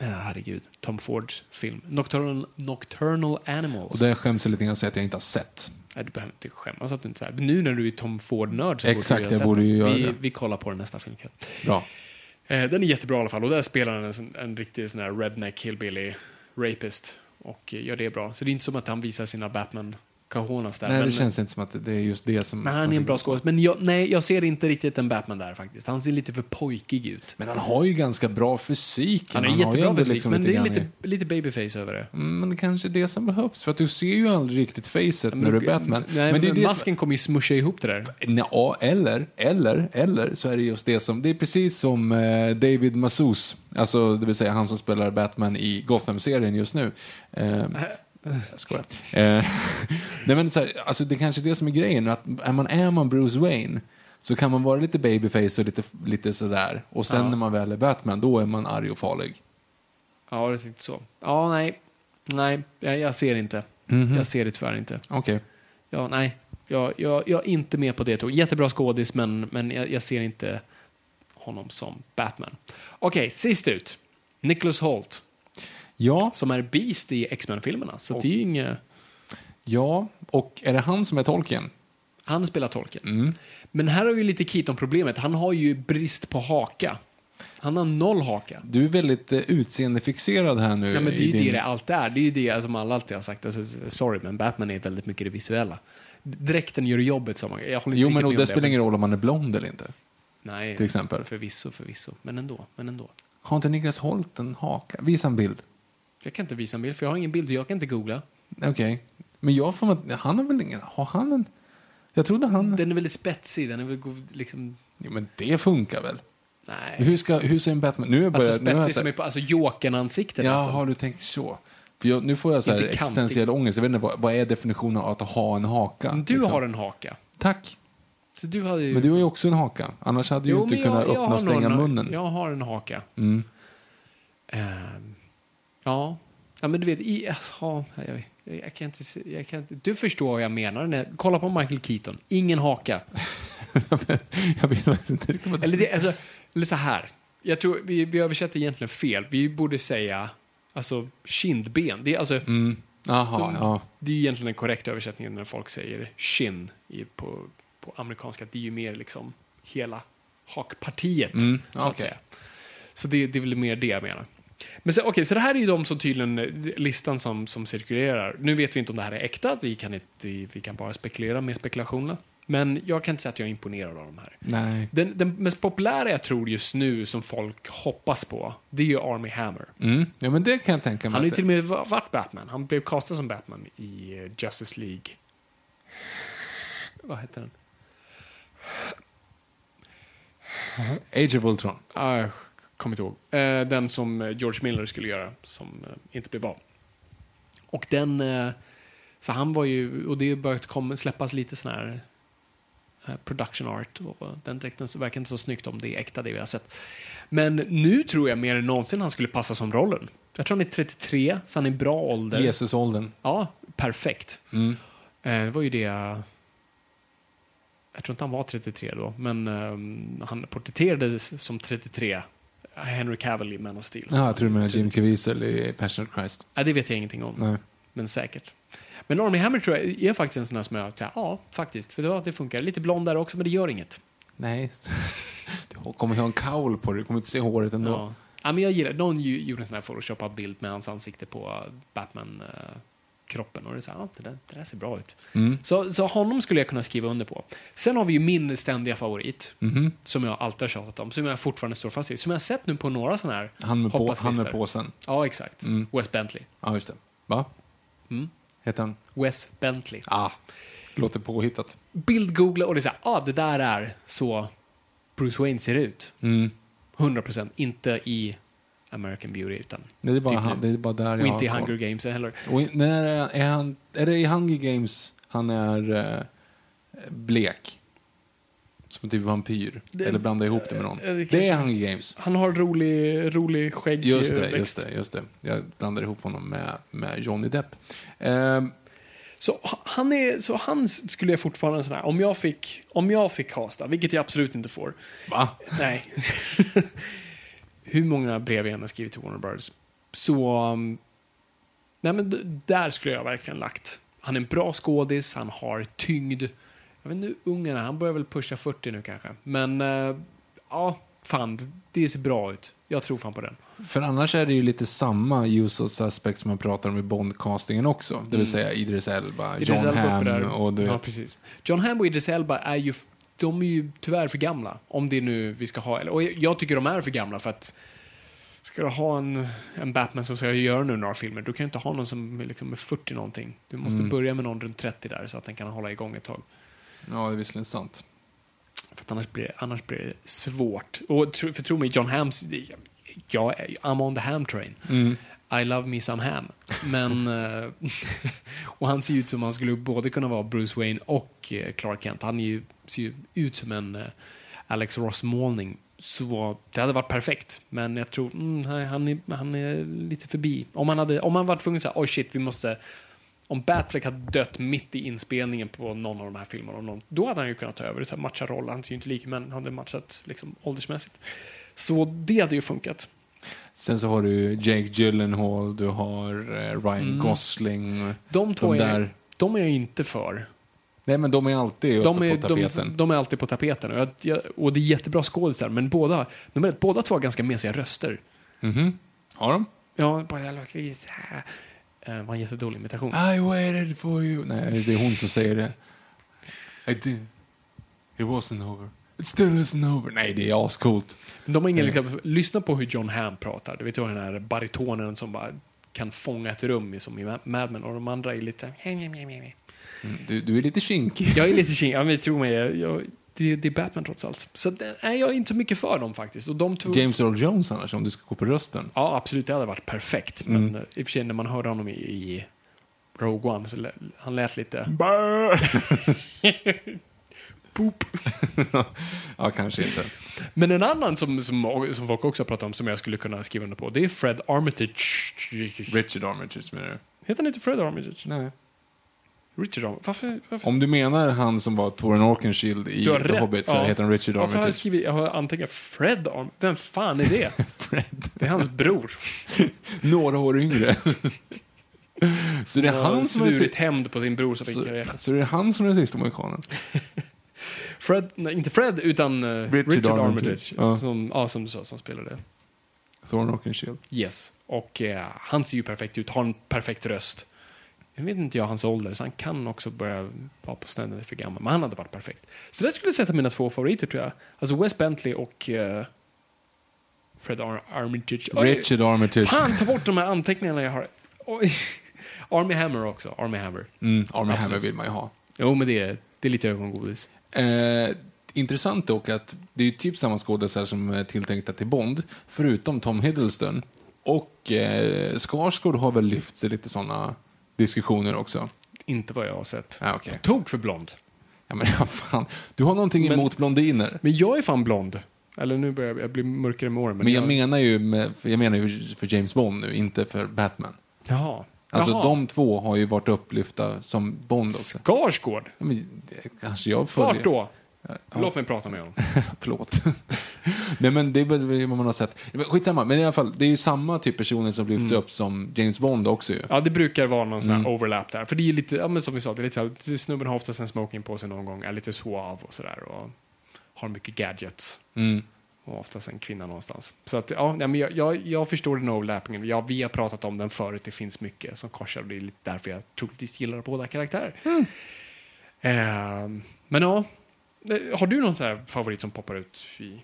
Uh, herregud, Tom Fords film. Nocturnal, Nocturnal Animals. Och det skäms jag lite grann att säga att jag inte har sett. Nej, du behöver inte skämmas att du inte säger. Men nu när du är Tom Ford-nörd så borde Exakt, du ha jag borde ju göra vi, det. vi kollar på den nästa filmkväll. Bra. Eh, den är jättebra i alla fall och där spelar han en, en riktig sån här redneck hillbilly rapist och gör det bra. Så det är inte som att han visar sina Batman cajonas där. Nej, men, det känns inte som att det är just det som... men han är en bra skådis. Men jag, nej, jag ser inte riktigt en Batman där faktiskt. Han ser lite för pojkig ut. Men han har ju ganska bra fysik. Han är har jättebra ändå fysik, liksom men det är lite, i- lite babyface över det. Mm, Men det kanske är det som behövs, för att du ser ju aldrig riktigt facet när Men- du är Batman. Nej, men det masken kommer ju smusha ihop det där. Som, ja, eller, eller, eller så är det just det som, det är precis som eh, David Massouz, alltså det vill säga han som spelar Batman i Gotham-serien just nu. Eh, jag skojar. Eh, nej men så här, alltså det är kanske är det som är grejen, att är man, är man Bruce Wayne så kan man vara lite babyface och lite, lite sådär. Och sen Ja. när man väl är Batman, då är man arg och farlig. Ja, det tänkte så. Ja, nej. Nej, jag, jag ser inte. Mhm. Jag ser det tyvärr inte. Okej. Ja, nej. Jag, jag, jag är inte med på det. tåget. Jättebra skådis, men, men jag, jag ser inte honom som Batman. Okej, sist ut. Nicholas Holt, Ja, som är Beast i X-Men-filmerna. Så det är ju inget... ja, och är det han som är tolken? Han spelar tolken. Mm. Men här har vi lite Keaton-problemet. Han har ju brist på haka. Han har noll haka. Du är väldigt eh, utseendefixerad här nu. Ja, men det är ju din- det det alltid är. Det är ju det som alla alltid har sagt. Alltså, sorry, men Batman är väldigt mycket det visuella. Dräkten gör jobbet, man. Jag håller inte Jo, men och det om spelar ingen roll om man är blond eller inte. Nej, till exempel. Förvisso, förvisso. Men ändå, men ändå. Har inte Niklas Holt en haka? Visa en bild. Jag kan inte visa en bild, för jag har ingen bild. Jag kan inte googla. Okej. Men jag får att han har väl ingen... Har han en... Jag trodde han... Den är väldigt spetsig. Den är väl go- liksom... Jo, men det funkar väl? Nej. Hur, ska, hur ser en Batman... Nu är jag Alltså nu jag spetsig som är på alltså, Jokern-ansiktet Ja, har du tänkt så? För jag, nu får jag så här existentiell ångest. Jag vet inte, vad, är definitionen av att ha en haka? Men Du liksom? har en haka. Tack. Så du hade ju... Men du har ju också en haka. Annars hade du ju inte men kunnat öppna och stänga nog en- munnen. Jag har en haka. Mm. Ehm, ja. ja, men du vet, i, ja, jag, Jag kan inte, jag kan inte, du förstår vad jag menar. När, kolla på Michael Keaton. Ingen haka. jag vet faktiskt inte Eller, det, alltså, eller så här. Jag tror vi, vi översätter egentligen fel. Vi borde säga alltså, kindben. Det är, alltså, Mm. Jaha, de- ja. det är egentligen den korrekta översättningen när folk säger shin i, på, på amerikanska. Det är ju mer liksom hela hakpartiet. Mm, så att okej. säga. Så det, det är väl mer det jag menar. Men så, okej, så det här är ju de som tydligen, eh, listan som, som cirkulerar. Nu vet vi inte om det här är äkta, vi kan, inte, vi kan bara spekulera med spekulationerna. Men jag kan inte säga att jag är imponerad av de här. Nej. Den, den mest populära jag tror just nu som folk hoppas på, det är ju Army Hammer. Mm. Ja, men det kan jag tänka mig. Han har ju till och med varit Batman. Han blev castad som Batman i eh, Justice League. Vad heter den? Age of Ultron. Jag kommer inte ihåg. Eh, den som eh, George Miller skulle göra, som eh, inte blev av. Och den... Eh, så han var ju... Och det har börjat släppas lite sån här production art. Och den dräkten verkar inte så snyggt om det är äkta, det vi har sett. Men nu tror jag mer än någonsin han skulle passa som rollen. Jag tror han är 33, så han är i bra ålder. Jesusåldern. Ja, perfekt. Mm. Det var ju det... Jag tror inte han var 33 då, men eh, han porträtterades som 33. Henry Cavill i Man of Steel. Ja, jag tror du menar Jim Caviezel i Passion of Christ. Nej, det vet jag ingenting om, Nej. men säkert. Men Army Hammer tror jag är faktiskt en sån här som jag ja, faktiskt. För det, det funkar. Lite blond där också, men det gör inget. Nej. Du kommer ha en kaul på dig, du kommer inte se håret ändå. Ja. Ja, men jag gillar, någon gjorde en sån här photoshopad bild med hans ansikte på Batman-kroppen. och det, är så här, ja, det, där, det där ser bra ut. Mm. Så, så honom skulle jag kunna skriva under på. Sen har vi ju min ständiga favorit, Mhm. som jag alltid har tjatat om, som jag fortfarande står fast i, som jag har sett nu på några sådana här Han, med på, han med påsen. Ja, exakt. Mm. Wes Bentley. Ja, just det. Va? Mm. Heter han? Wes Bentley. Ah, låter påhittat. Bildgoogla och det är så här, ah, det där är så Bruce Wayne ser ut. Mm. 100% inte i American Beauty, utan Det är bara, Typ han, det är bara där och jag inte i. Hunger Games heller. Och när är, han, är det i Hunger Games han är eh, blek? Som typ vampyr? Det- Eller blandar ihop det med någon? Eh, det det kanske- är Hunger Games. Han har rolig, rolig skägg Just det, växt. just det, just det. Jag blandar ihop honom med, med Johnny Depp. Ehm, Så han, är, så han skulle jag fortfarande sån här, om jag fick, om jag fick casta, vilket jag absolut inte får. va? Nej. Hur många brev jag än har skrivit till Warner Brothers. Så, um, nej men där skulle jag verkligen lagt. Han är en bra skådis, han har tyngd. Jag vet inte hur ung han är, han börjar väl pusha 40 nu kanske. Men, eh, ja, fan, det ser bra ut. Jag tror fan på den. För annars är det ju lite samma usual suspect som man pratar om i Bond-castingen också. Det vill säga Idris Elba, Mm. Idris John Elba Hamm och du Ja, precis. John Hamm och Idris Elba är ju, de är ju tyvärr för gamla. Om det nu vi ska ha, eller, och jag tycker de är för gamla för att ska du ha en, en Batman som ska göra nu några filmer, du kan ju inte ha någon som liksom är 40 någonting. Du måste Mm. börja med någon runt 30 där så att den kan hålla igång ett tag. Ja, det är visserligen sant. För att annars blir, det- annars blir det svårt. Och för tro mig, John Hams, jag är I'm on the ham train. Mm. I love me some ham. Men... Eh, och han ser ut som han skulle både kunna vara Bruce Wayne och eh, Clark Kent. Han ju, ser ju ut som en eh, Alex Ross-målning. Så det hade varit perfekt. Men jag tror, mm, han, är, han är lite förbi. Om han hade, om han var tvungen att säga, oh shit, vi måste... Om Batfleck hade dött mitt i inspelningen på någon av de här filmerna, och någon, då hade han ju kunnat ta över, matcha roll. Han ser ju inte lik, men han hade matchat liksom, åldersmässigt. Så det hade ju funkat. Sen så har du Jake Gyllenhaal, du har eh, Ryan Mm. Gosling. De två De är, där- de är jag inte för. Nej, men de är alltid De är, på tapeten. de, de är alltid på tapeten. Och, jag, jag, och det är jättebra skådisar, men båda, nummer ett, båda två har ganska mesiga röster. Mhm. Har de? Ja, bara låter lite så här. Eh, var en jättedålig imitation. I waited for you. Nej, det är hon som säger det. I did. It wasn't over. It still isn't over. Nej, det är ascoolt. Men De har ingen, liksom, lyssna på hur John Hamm pratar. Du vet ju den här baritonen som bara kan fånga ett rum som i Mad Men och de andra är lite... Mm, Du, du är lite kinkig. Jag är lite king, ja men tro mig, jag, jag, det, det är Batman trots allt. Så det, nej, jag är inte så mycket för dem faktiskt. Och de två, James Earl Jones annars, om du ska gå på rösten. Ja, absolut, det hade varit perfekt. Mm. Men eh, i och för sig när man hörde honom i, i Rogue One så lä, han lät lite... Poop. ja, kanske inte. Men en annan som, som, som folk också har pratat om som jag skulle kunna skriva under på, det är Fred Armitage. Richard Armitage menar du? Heter han inte Fred Armitage? Nej. Richard Armitage? Varför? varför? Om du menar han som var Toren Orkenshield i har The rätt, Hobbit så ja. heter han Richard Varför har jag Armitage. skrivit, jag har antecknat Fred Armitage? Vem fan är det? Fred. Det är hans bror. Några år yngre. så det är Han han har som är, svurit hämnd på sin bror så, karriär. så det är han som är den sista mohikanen. Fred, nej, inte Fred, utan eh, Richard Armitage. Armitage. Som, ja, som du sa, som spelade. Thorin Orkenshield. Yes. Och eh, han ser ju perfekt ut, har en perfekt röst. Jag vet inte jag hans ålder, så han kan också börja vara på snedden för gammal. Men han hade varit perfekt. Så där skulle jag sätta mina två favoriter tror jag. Alltså Wes Bentley och eh, Fred Ar Armitage. Richard Armitage. Fan, ta bort de här anteckningarna jag har. Oj. Army Hammer också. Army Hammer. Mm, Army. Hammer vill man ju ha. Jo, men det är, det är lite ögongodis. Eh, intressant dock att det är typ samma skådespelare som är tilltänkta till Bond, förutom Tom Hiddleston. Och eh, Skarsgård har väl lyft sig lite sådana diskussioner också. Inte vad jag har sett. Ja, okej. Tog för blond. Ja, men fan. Du har någonting Men- emot blondiner. Men jag är fan blond. Eller nu börjar jag, jag bli mörkare med åren. Men jag menar ju med, jag menar ju för James Bond nu, inte för Batman. Jaha. Alltså Jaha. de två har ju varit upplyfta som Bond också. Skarsgård? Ja, men, det kanske jag följer. Vart då? Ja. Låt mig prata med honom. Förlåt. Nej men det är väl vad man har sett. Skitsamma, men i alla fall, det är ju samma typ personer som lyfts upp som James Bond också ju. Ja, det brukar vara någon sån här Mm. overlap där. För det är lite, ja men som vi sa, det är lite här, snubben har oftast en smoking på sig någon gång, är lite suav och sådär och har mycket gadgets. Mm. Och oftast en kvinna någonstans. Så att, ja, nej, men jag, jag, jag förstår den overlappingen. Ja, vi har pratat om den förut, det finns mycket som korsar och det är lite därför jag troligtvis gillar båda karaktärer. Ehm, men ja, eh, har du någon sån här favorit som poppar ut i...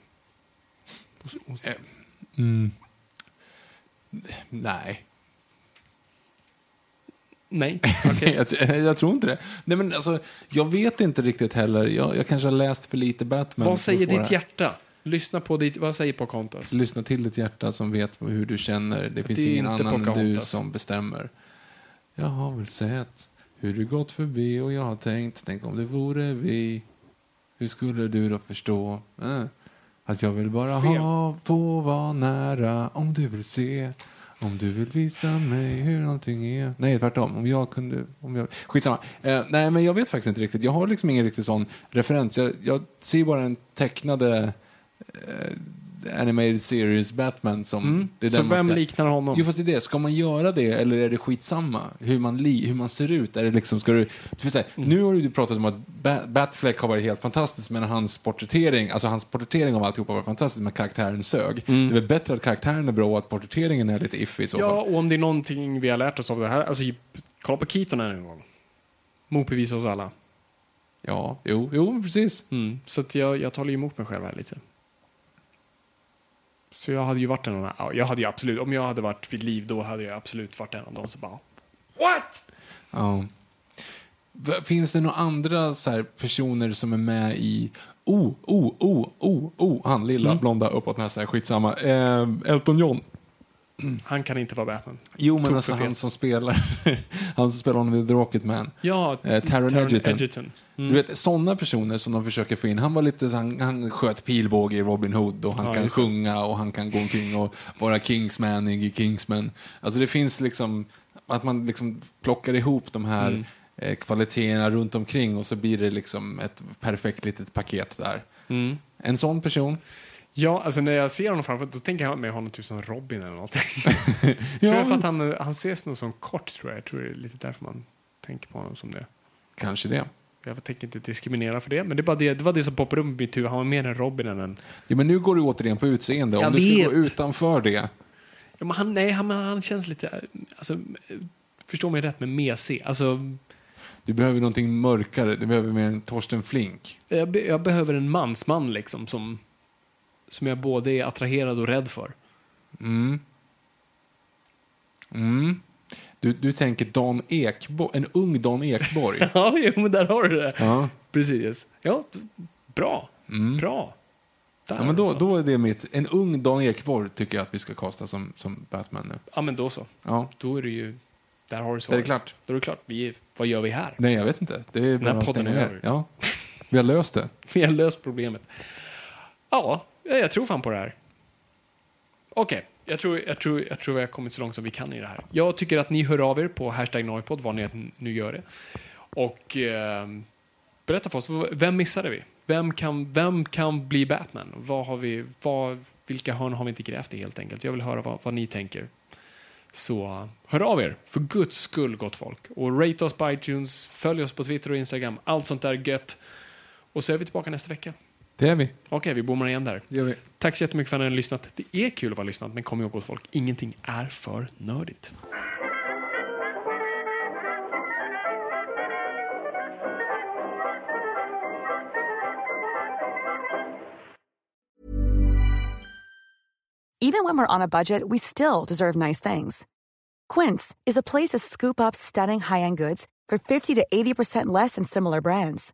hos- hos- Mm. Nej. Nej, jag, jag tror inte det. Nej men alltså, jag vet inte riktigt heller. Jag, jag kanske har läst för lite Batman. vad säger ditt hjärta? Lyssna på ditt, vad säger Pocahontas? Lyssna till ditt hjärta som vet hur du känner. Det finns det är ingen inte annan än du Pocahontas. som bestämmer. Jag har väl sett hur du gått förbi och jag har tänkt, tänk om det vore vi. Hur skulle du då förstå? Eh, att jag vill bara Fel. ha, få vara nära om du vill se. Om du vill visa mig hur någonting är. Nej, tvärtom. Om jag kunde... Om jag... Skitsamma. Eh, nej, men jag vet faktiskt inte riktigt. Jag har liksom ingen riktigt sån referens. Jag, jag ser bara den tecknade animated series Batman som... Mm. Det är Så den vem ska... liknar honom? Jo, fast det är det. Ska man göra det eller är det skitsamma? Hur man, li, hur man ser ut? Är det liksom, ska du, vet, så här, Mm. Nu har du pratat om att ba Batfleck har varit helt fantastisk, men hans porträttering, alltså hans porträttering av alltihopa var fantastisk, men karaktären sög. Det är väl bättre att karaktären är bra och att porträtteringen är lite iffy i så Ja, fall. och om det är någonting vi har lärt oss av det här, alltså kolla på Keaton en gång. Motbevisa oss alla. Ja, jo, jo, precis. Mm. Så jag, jag talar emot mig själv här lite. Så jag hade ju varit en av de jag hade ju absolut, om jag hade varit vid liv då hade jag absolut varit en av dem som bara What? Ja. Finns det några andra så här, personer som är med i Oh, oh, oh, oh, oh, han lilla Mm. blonda uppåt näsa, skitsamma. Eh, Elton John. Han kan inte vara Batman. Jo, men alltså han som spelar han som spelar honom i The Rocketman. Ja, Eh, Taron Egerton. Mm. Du vet, sådana personer som de försöker få in. Han var lite så, han, han sköt pilbåge i Robin Hood och han Ja, kan sjunga och han kan gå omkring och vara Kingsmanig i Kingsman. Alltså det finns liksom, att man liksom plockar ihop de här Mm. eh, kvaliteterna runt omkring och så blir det liksom ett perfekt litet paket där. Mm. En sån person. Ja, alltså när jag ser honom framför då tänker jag mig honom typ som Robin eller någonting. tror jag för att han, han ses nog som kort, tror jag. Jag tror det är lite därför man tänker på honom som det. Kanske det. Jag tänker inte diskriminera för det, men det, bara det, det var det som poppade upp i mitt huvud. Han var mer en Robin än en... Ja, men nu går du återigen på utseende. Om Jag du skulle gå utanför det. Ja, men han, nej, han, han känns lite... Alltså, förstå mig rätt, men mesig. Alltså, Du behöver någonting mörkare. Du behöver mer en Torsten Flink. jag, be, jag behöver en mansman liksom som, som jag både är attraherad och rädd för. Mm. Mm. Du, du tänker Dan Ekborg, en ung Dan Ekborg. Ja, jo, men där har du det. ja. Precis. Ja, bra. Mm. Bra. Där ja, men då, då är det mitt. En ung Dan Ekborg tycker jag att vi ska kasta som, som Batman nu. Ja, men då så. Ja. Då är det ju... Där har du Är svaret. det klart? Då är det klart. Vi, är- vad gör vi här? Nej, jag vet inte. Det är bara här podden är över. Ja. Vi har löst det. Vi har löst problemet. Ja, jag tror fan på det här. Okej, Jag tror, jag, tror, jag tror vi har kommit så långt som vi kan i det här. Jag tycker att ni hör av er på hashtag Noipod, vad ni nu gör det. Och eh, berätta för oss, vem missade vi? Vem kan, vem kan bli Batman? Vad har vi, vad, vilka hörn har vi inte grävt i helt enkelt? Jag vill höra vad, vad ni tänker. Så hör av er, för guds skull gott folk. Och rate oss på iTunes, följ oss på Twitter och Instagram, allt sånt där gött. Och så är vi tillbaka nästa vecka. Det är vi. Okej, vi bommar igen där. Det gör vi. Tack så jättemycket för att ni har lyssnat. Det är kul att vara lyssnat, men kom ihåg gott folk, ingenting är för nördigt. Even when we're on a budget, we still deserve nice things. Quince is a place to scoop up stunning high-end goods for 50 to 80% less than similar brands.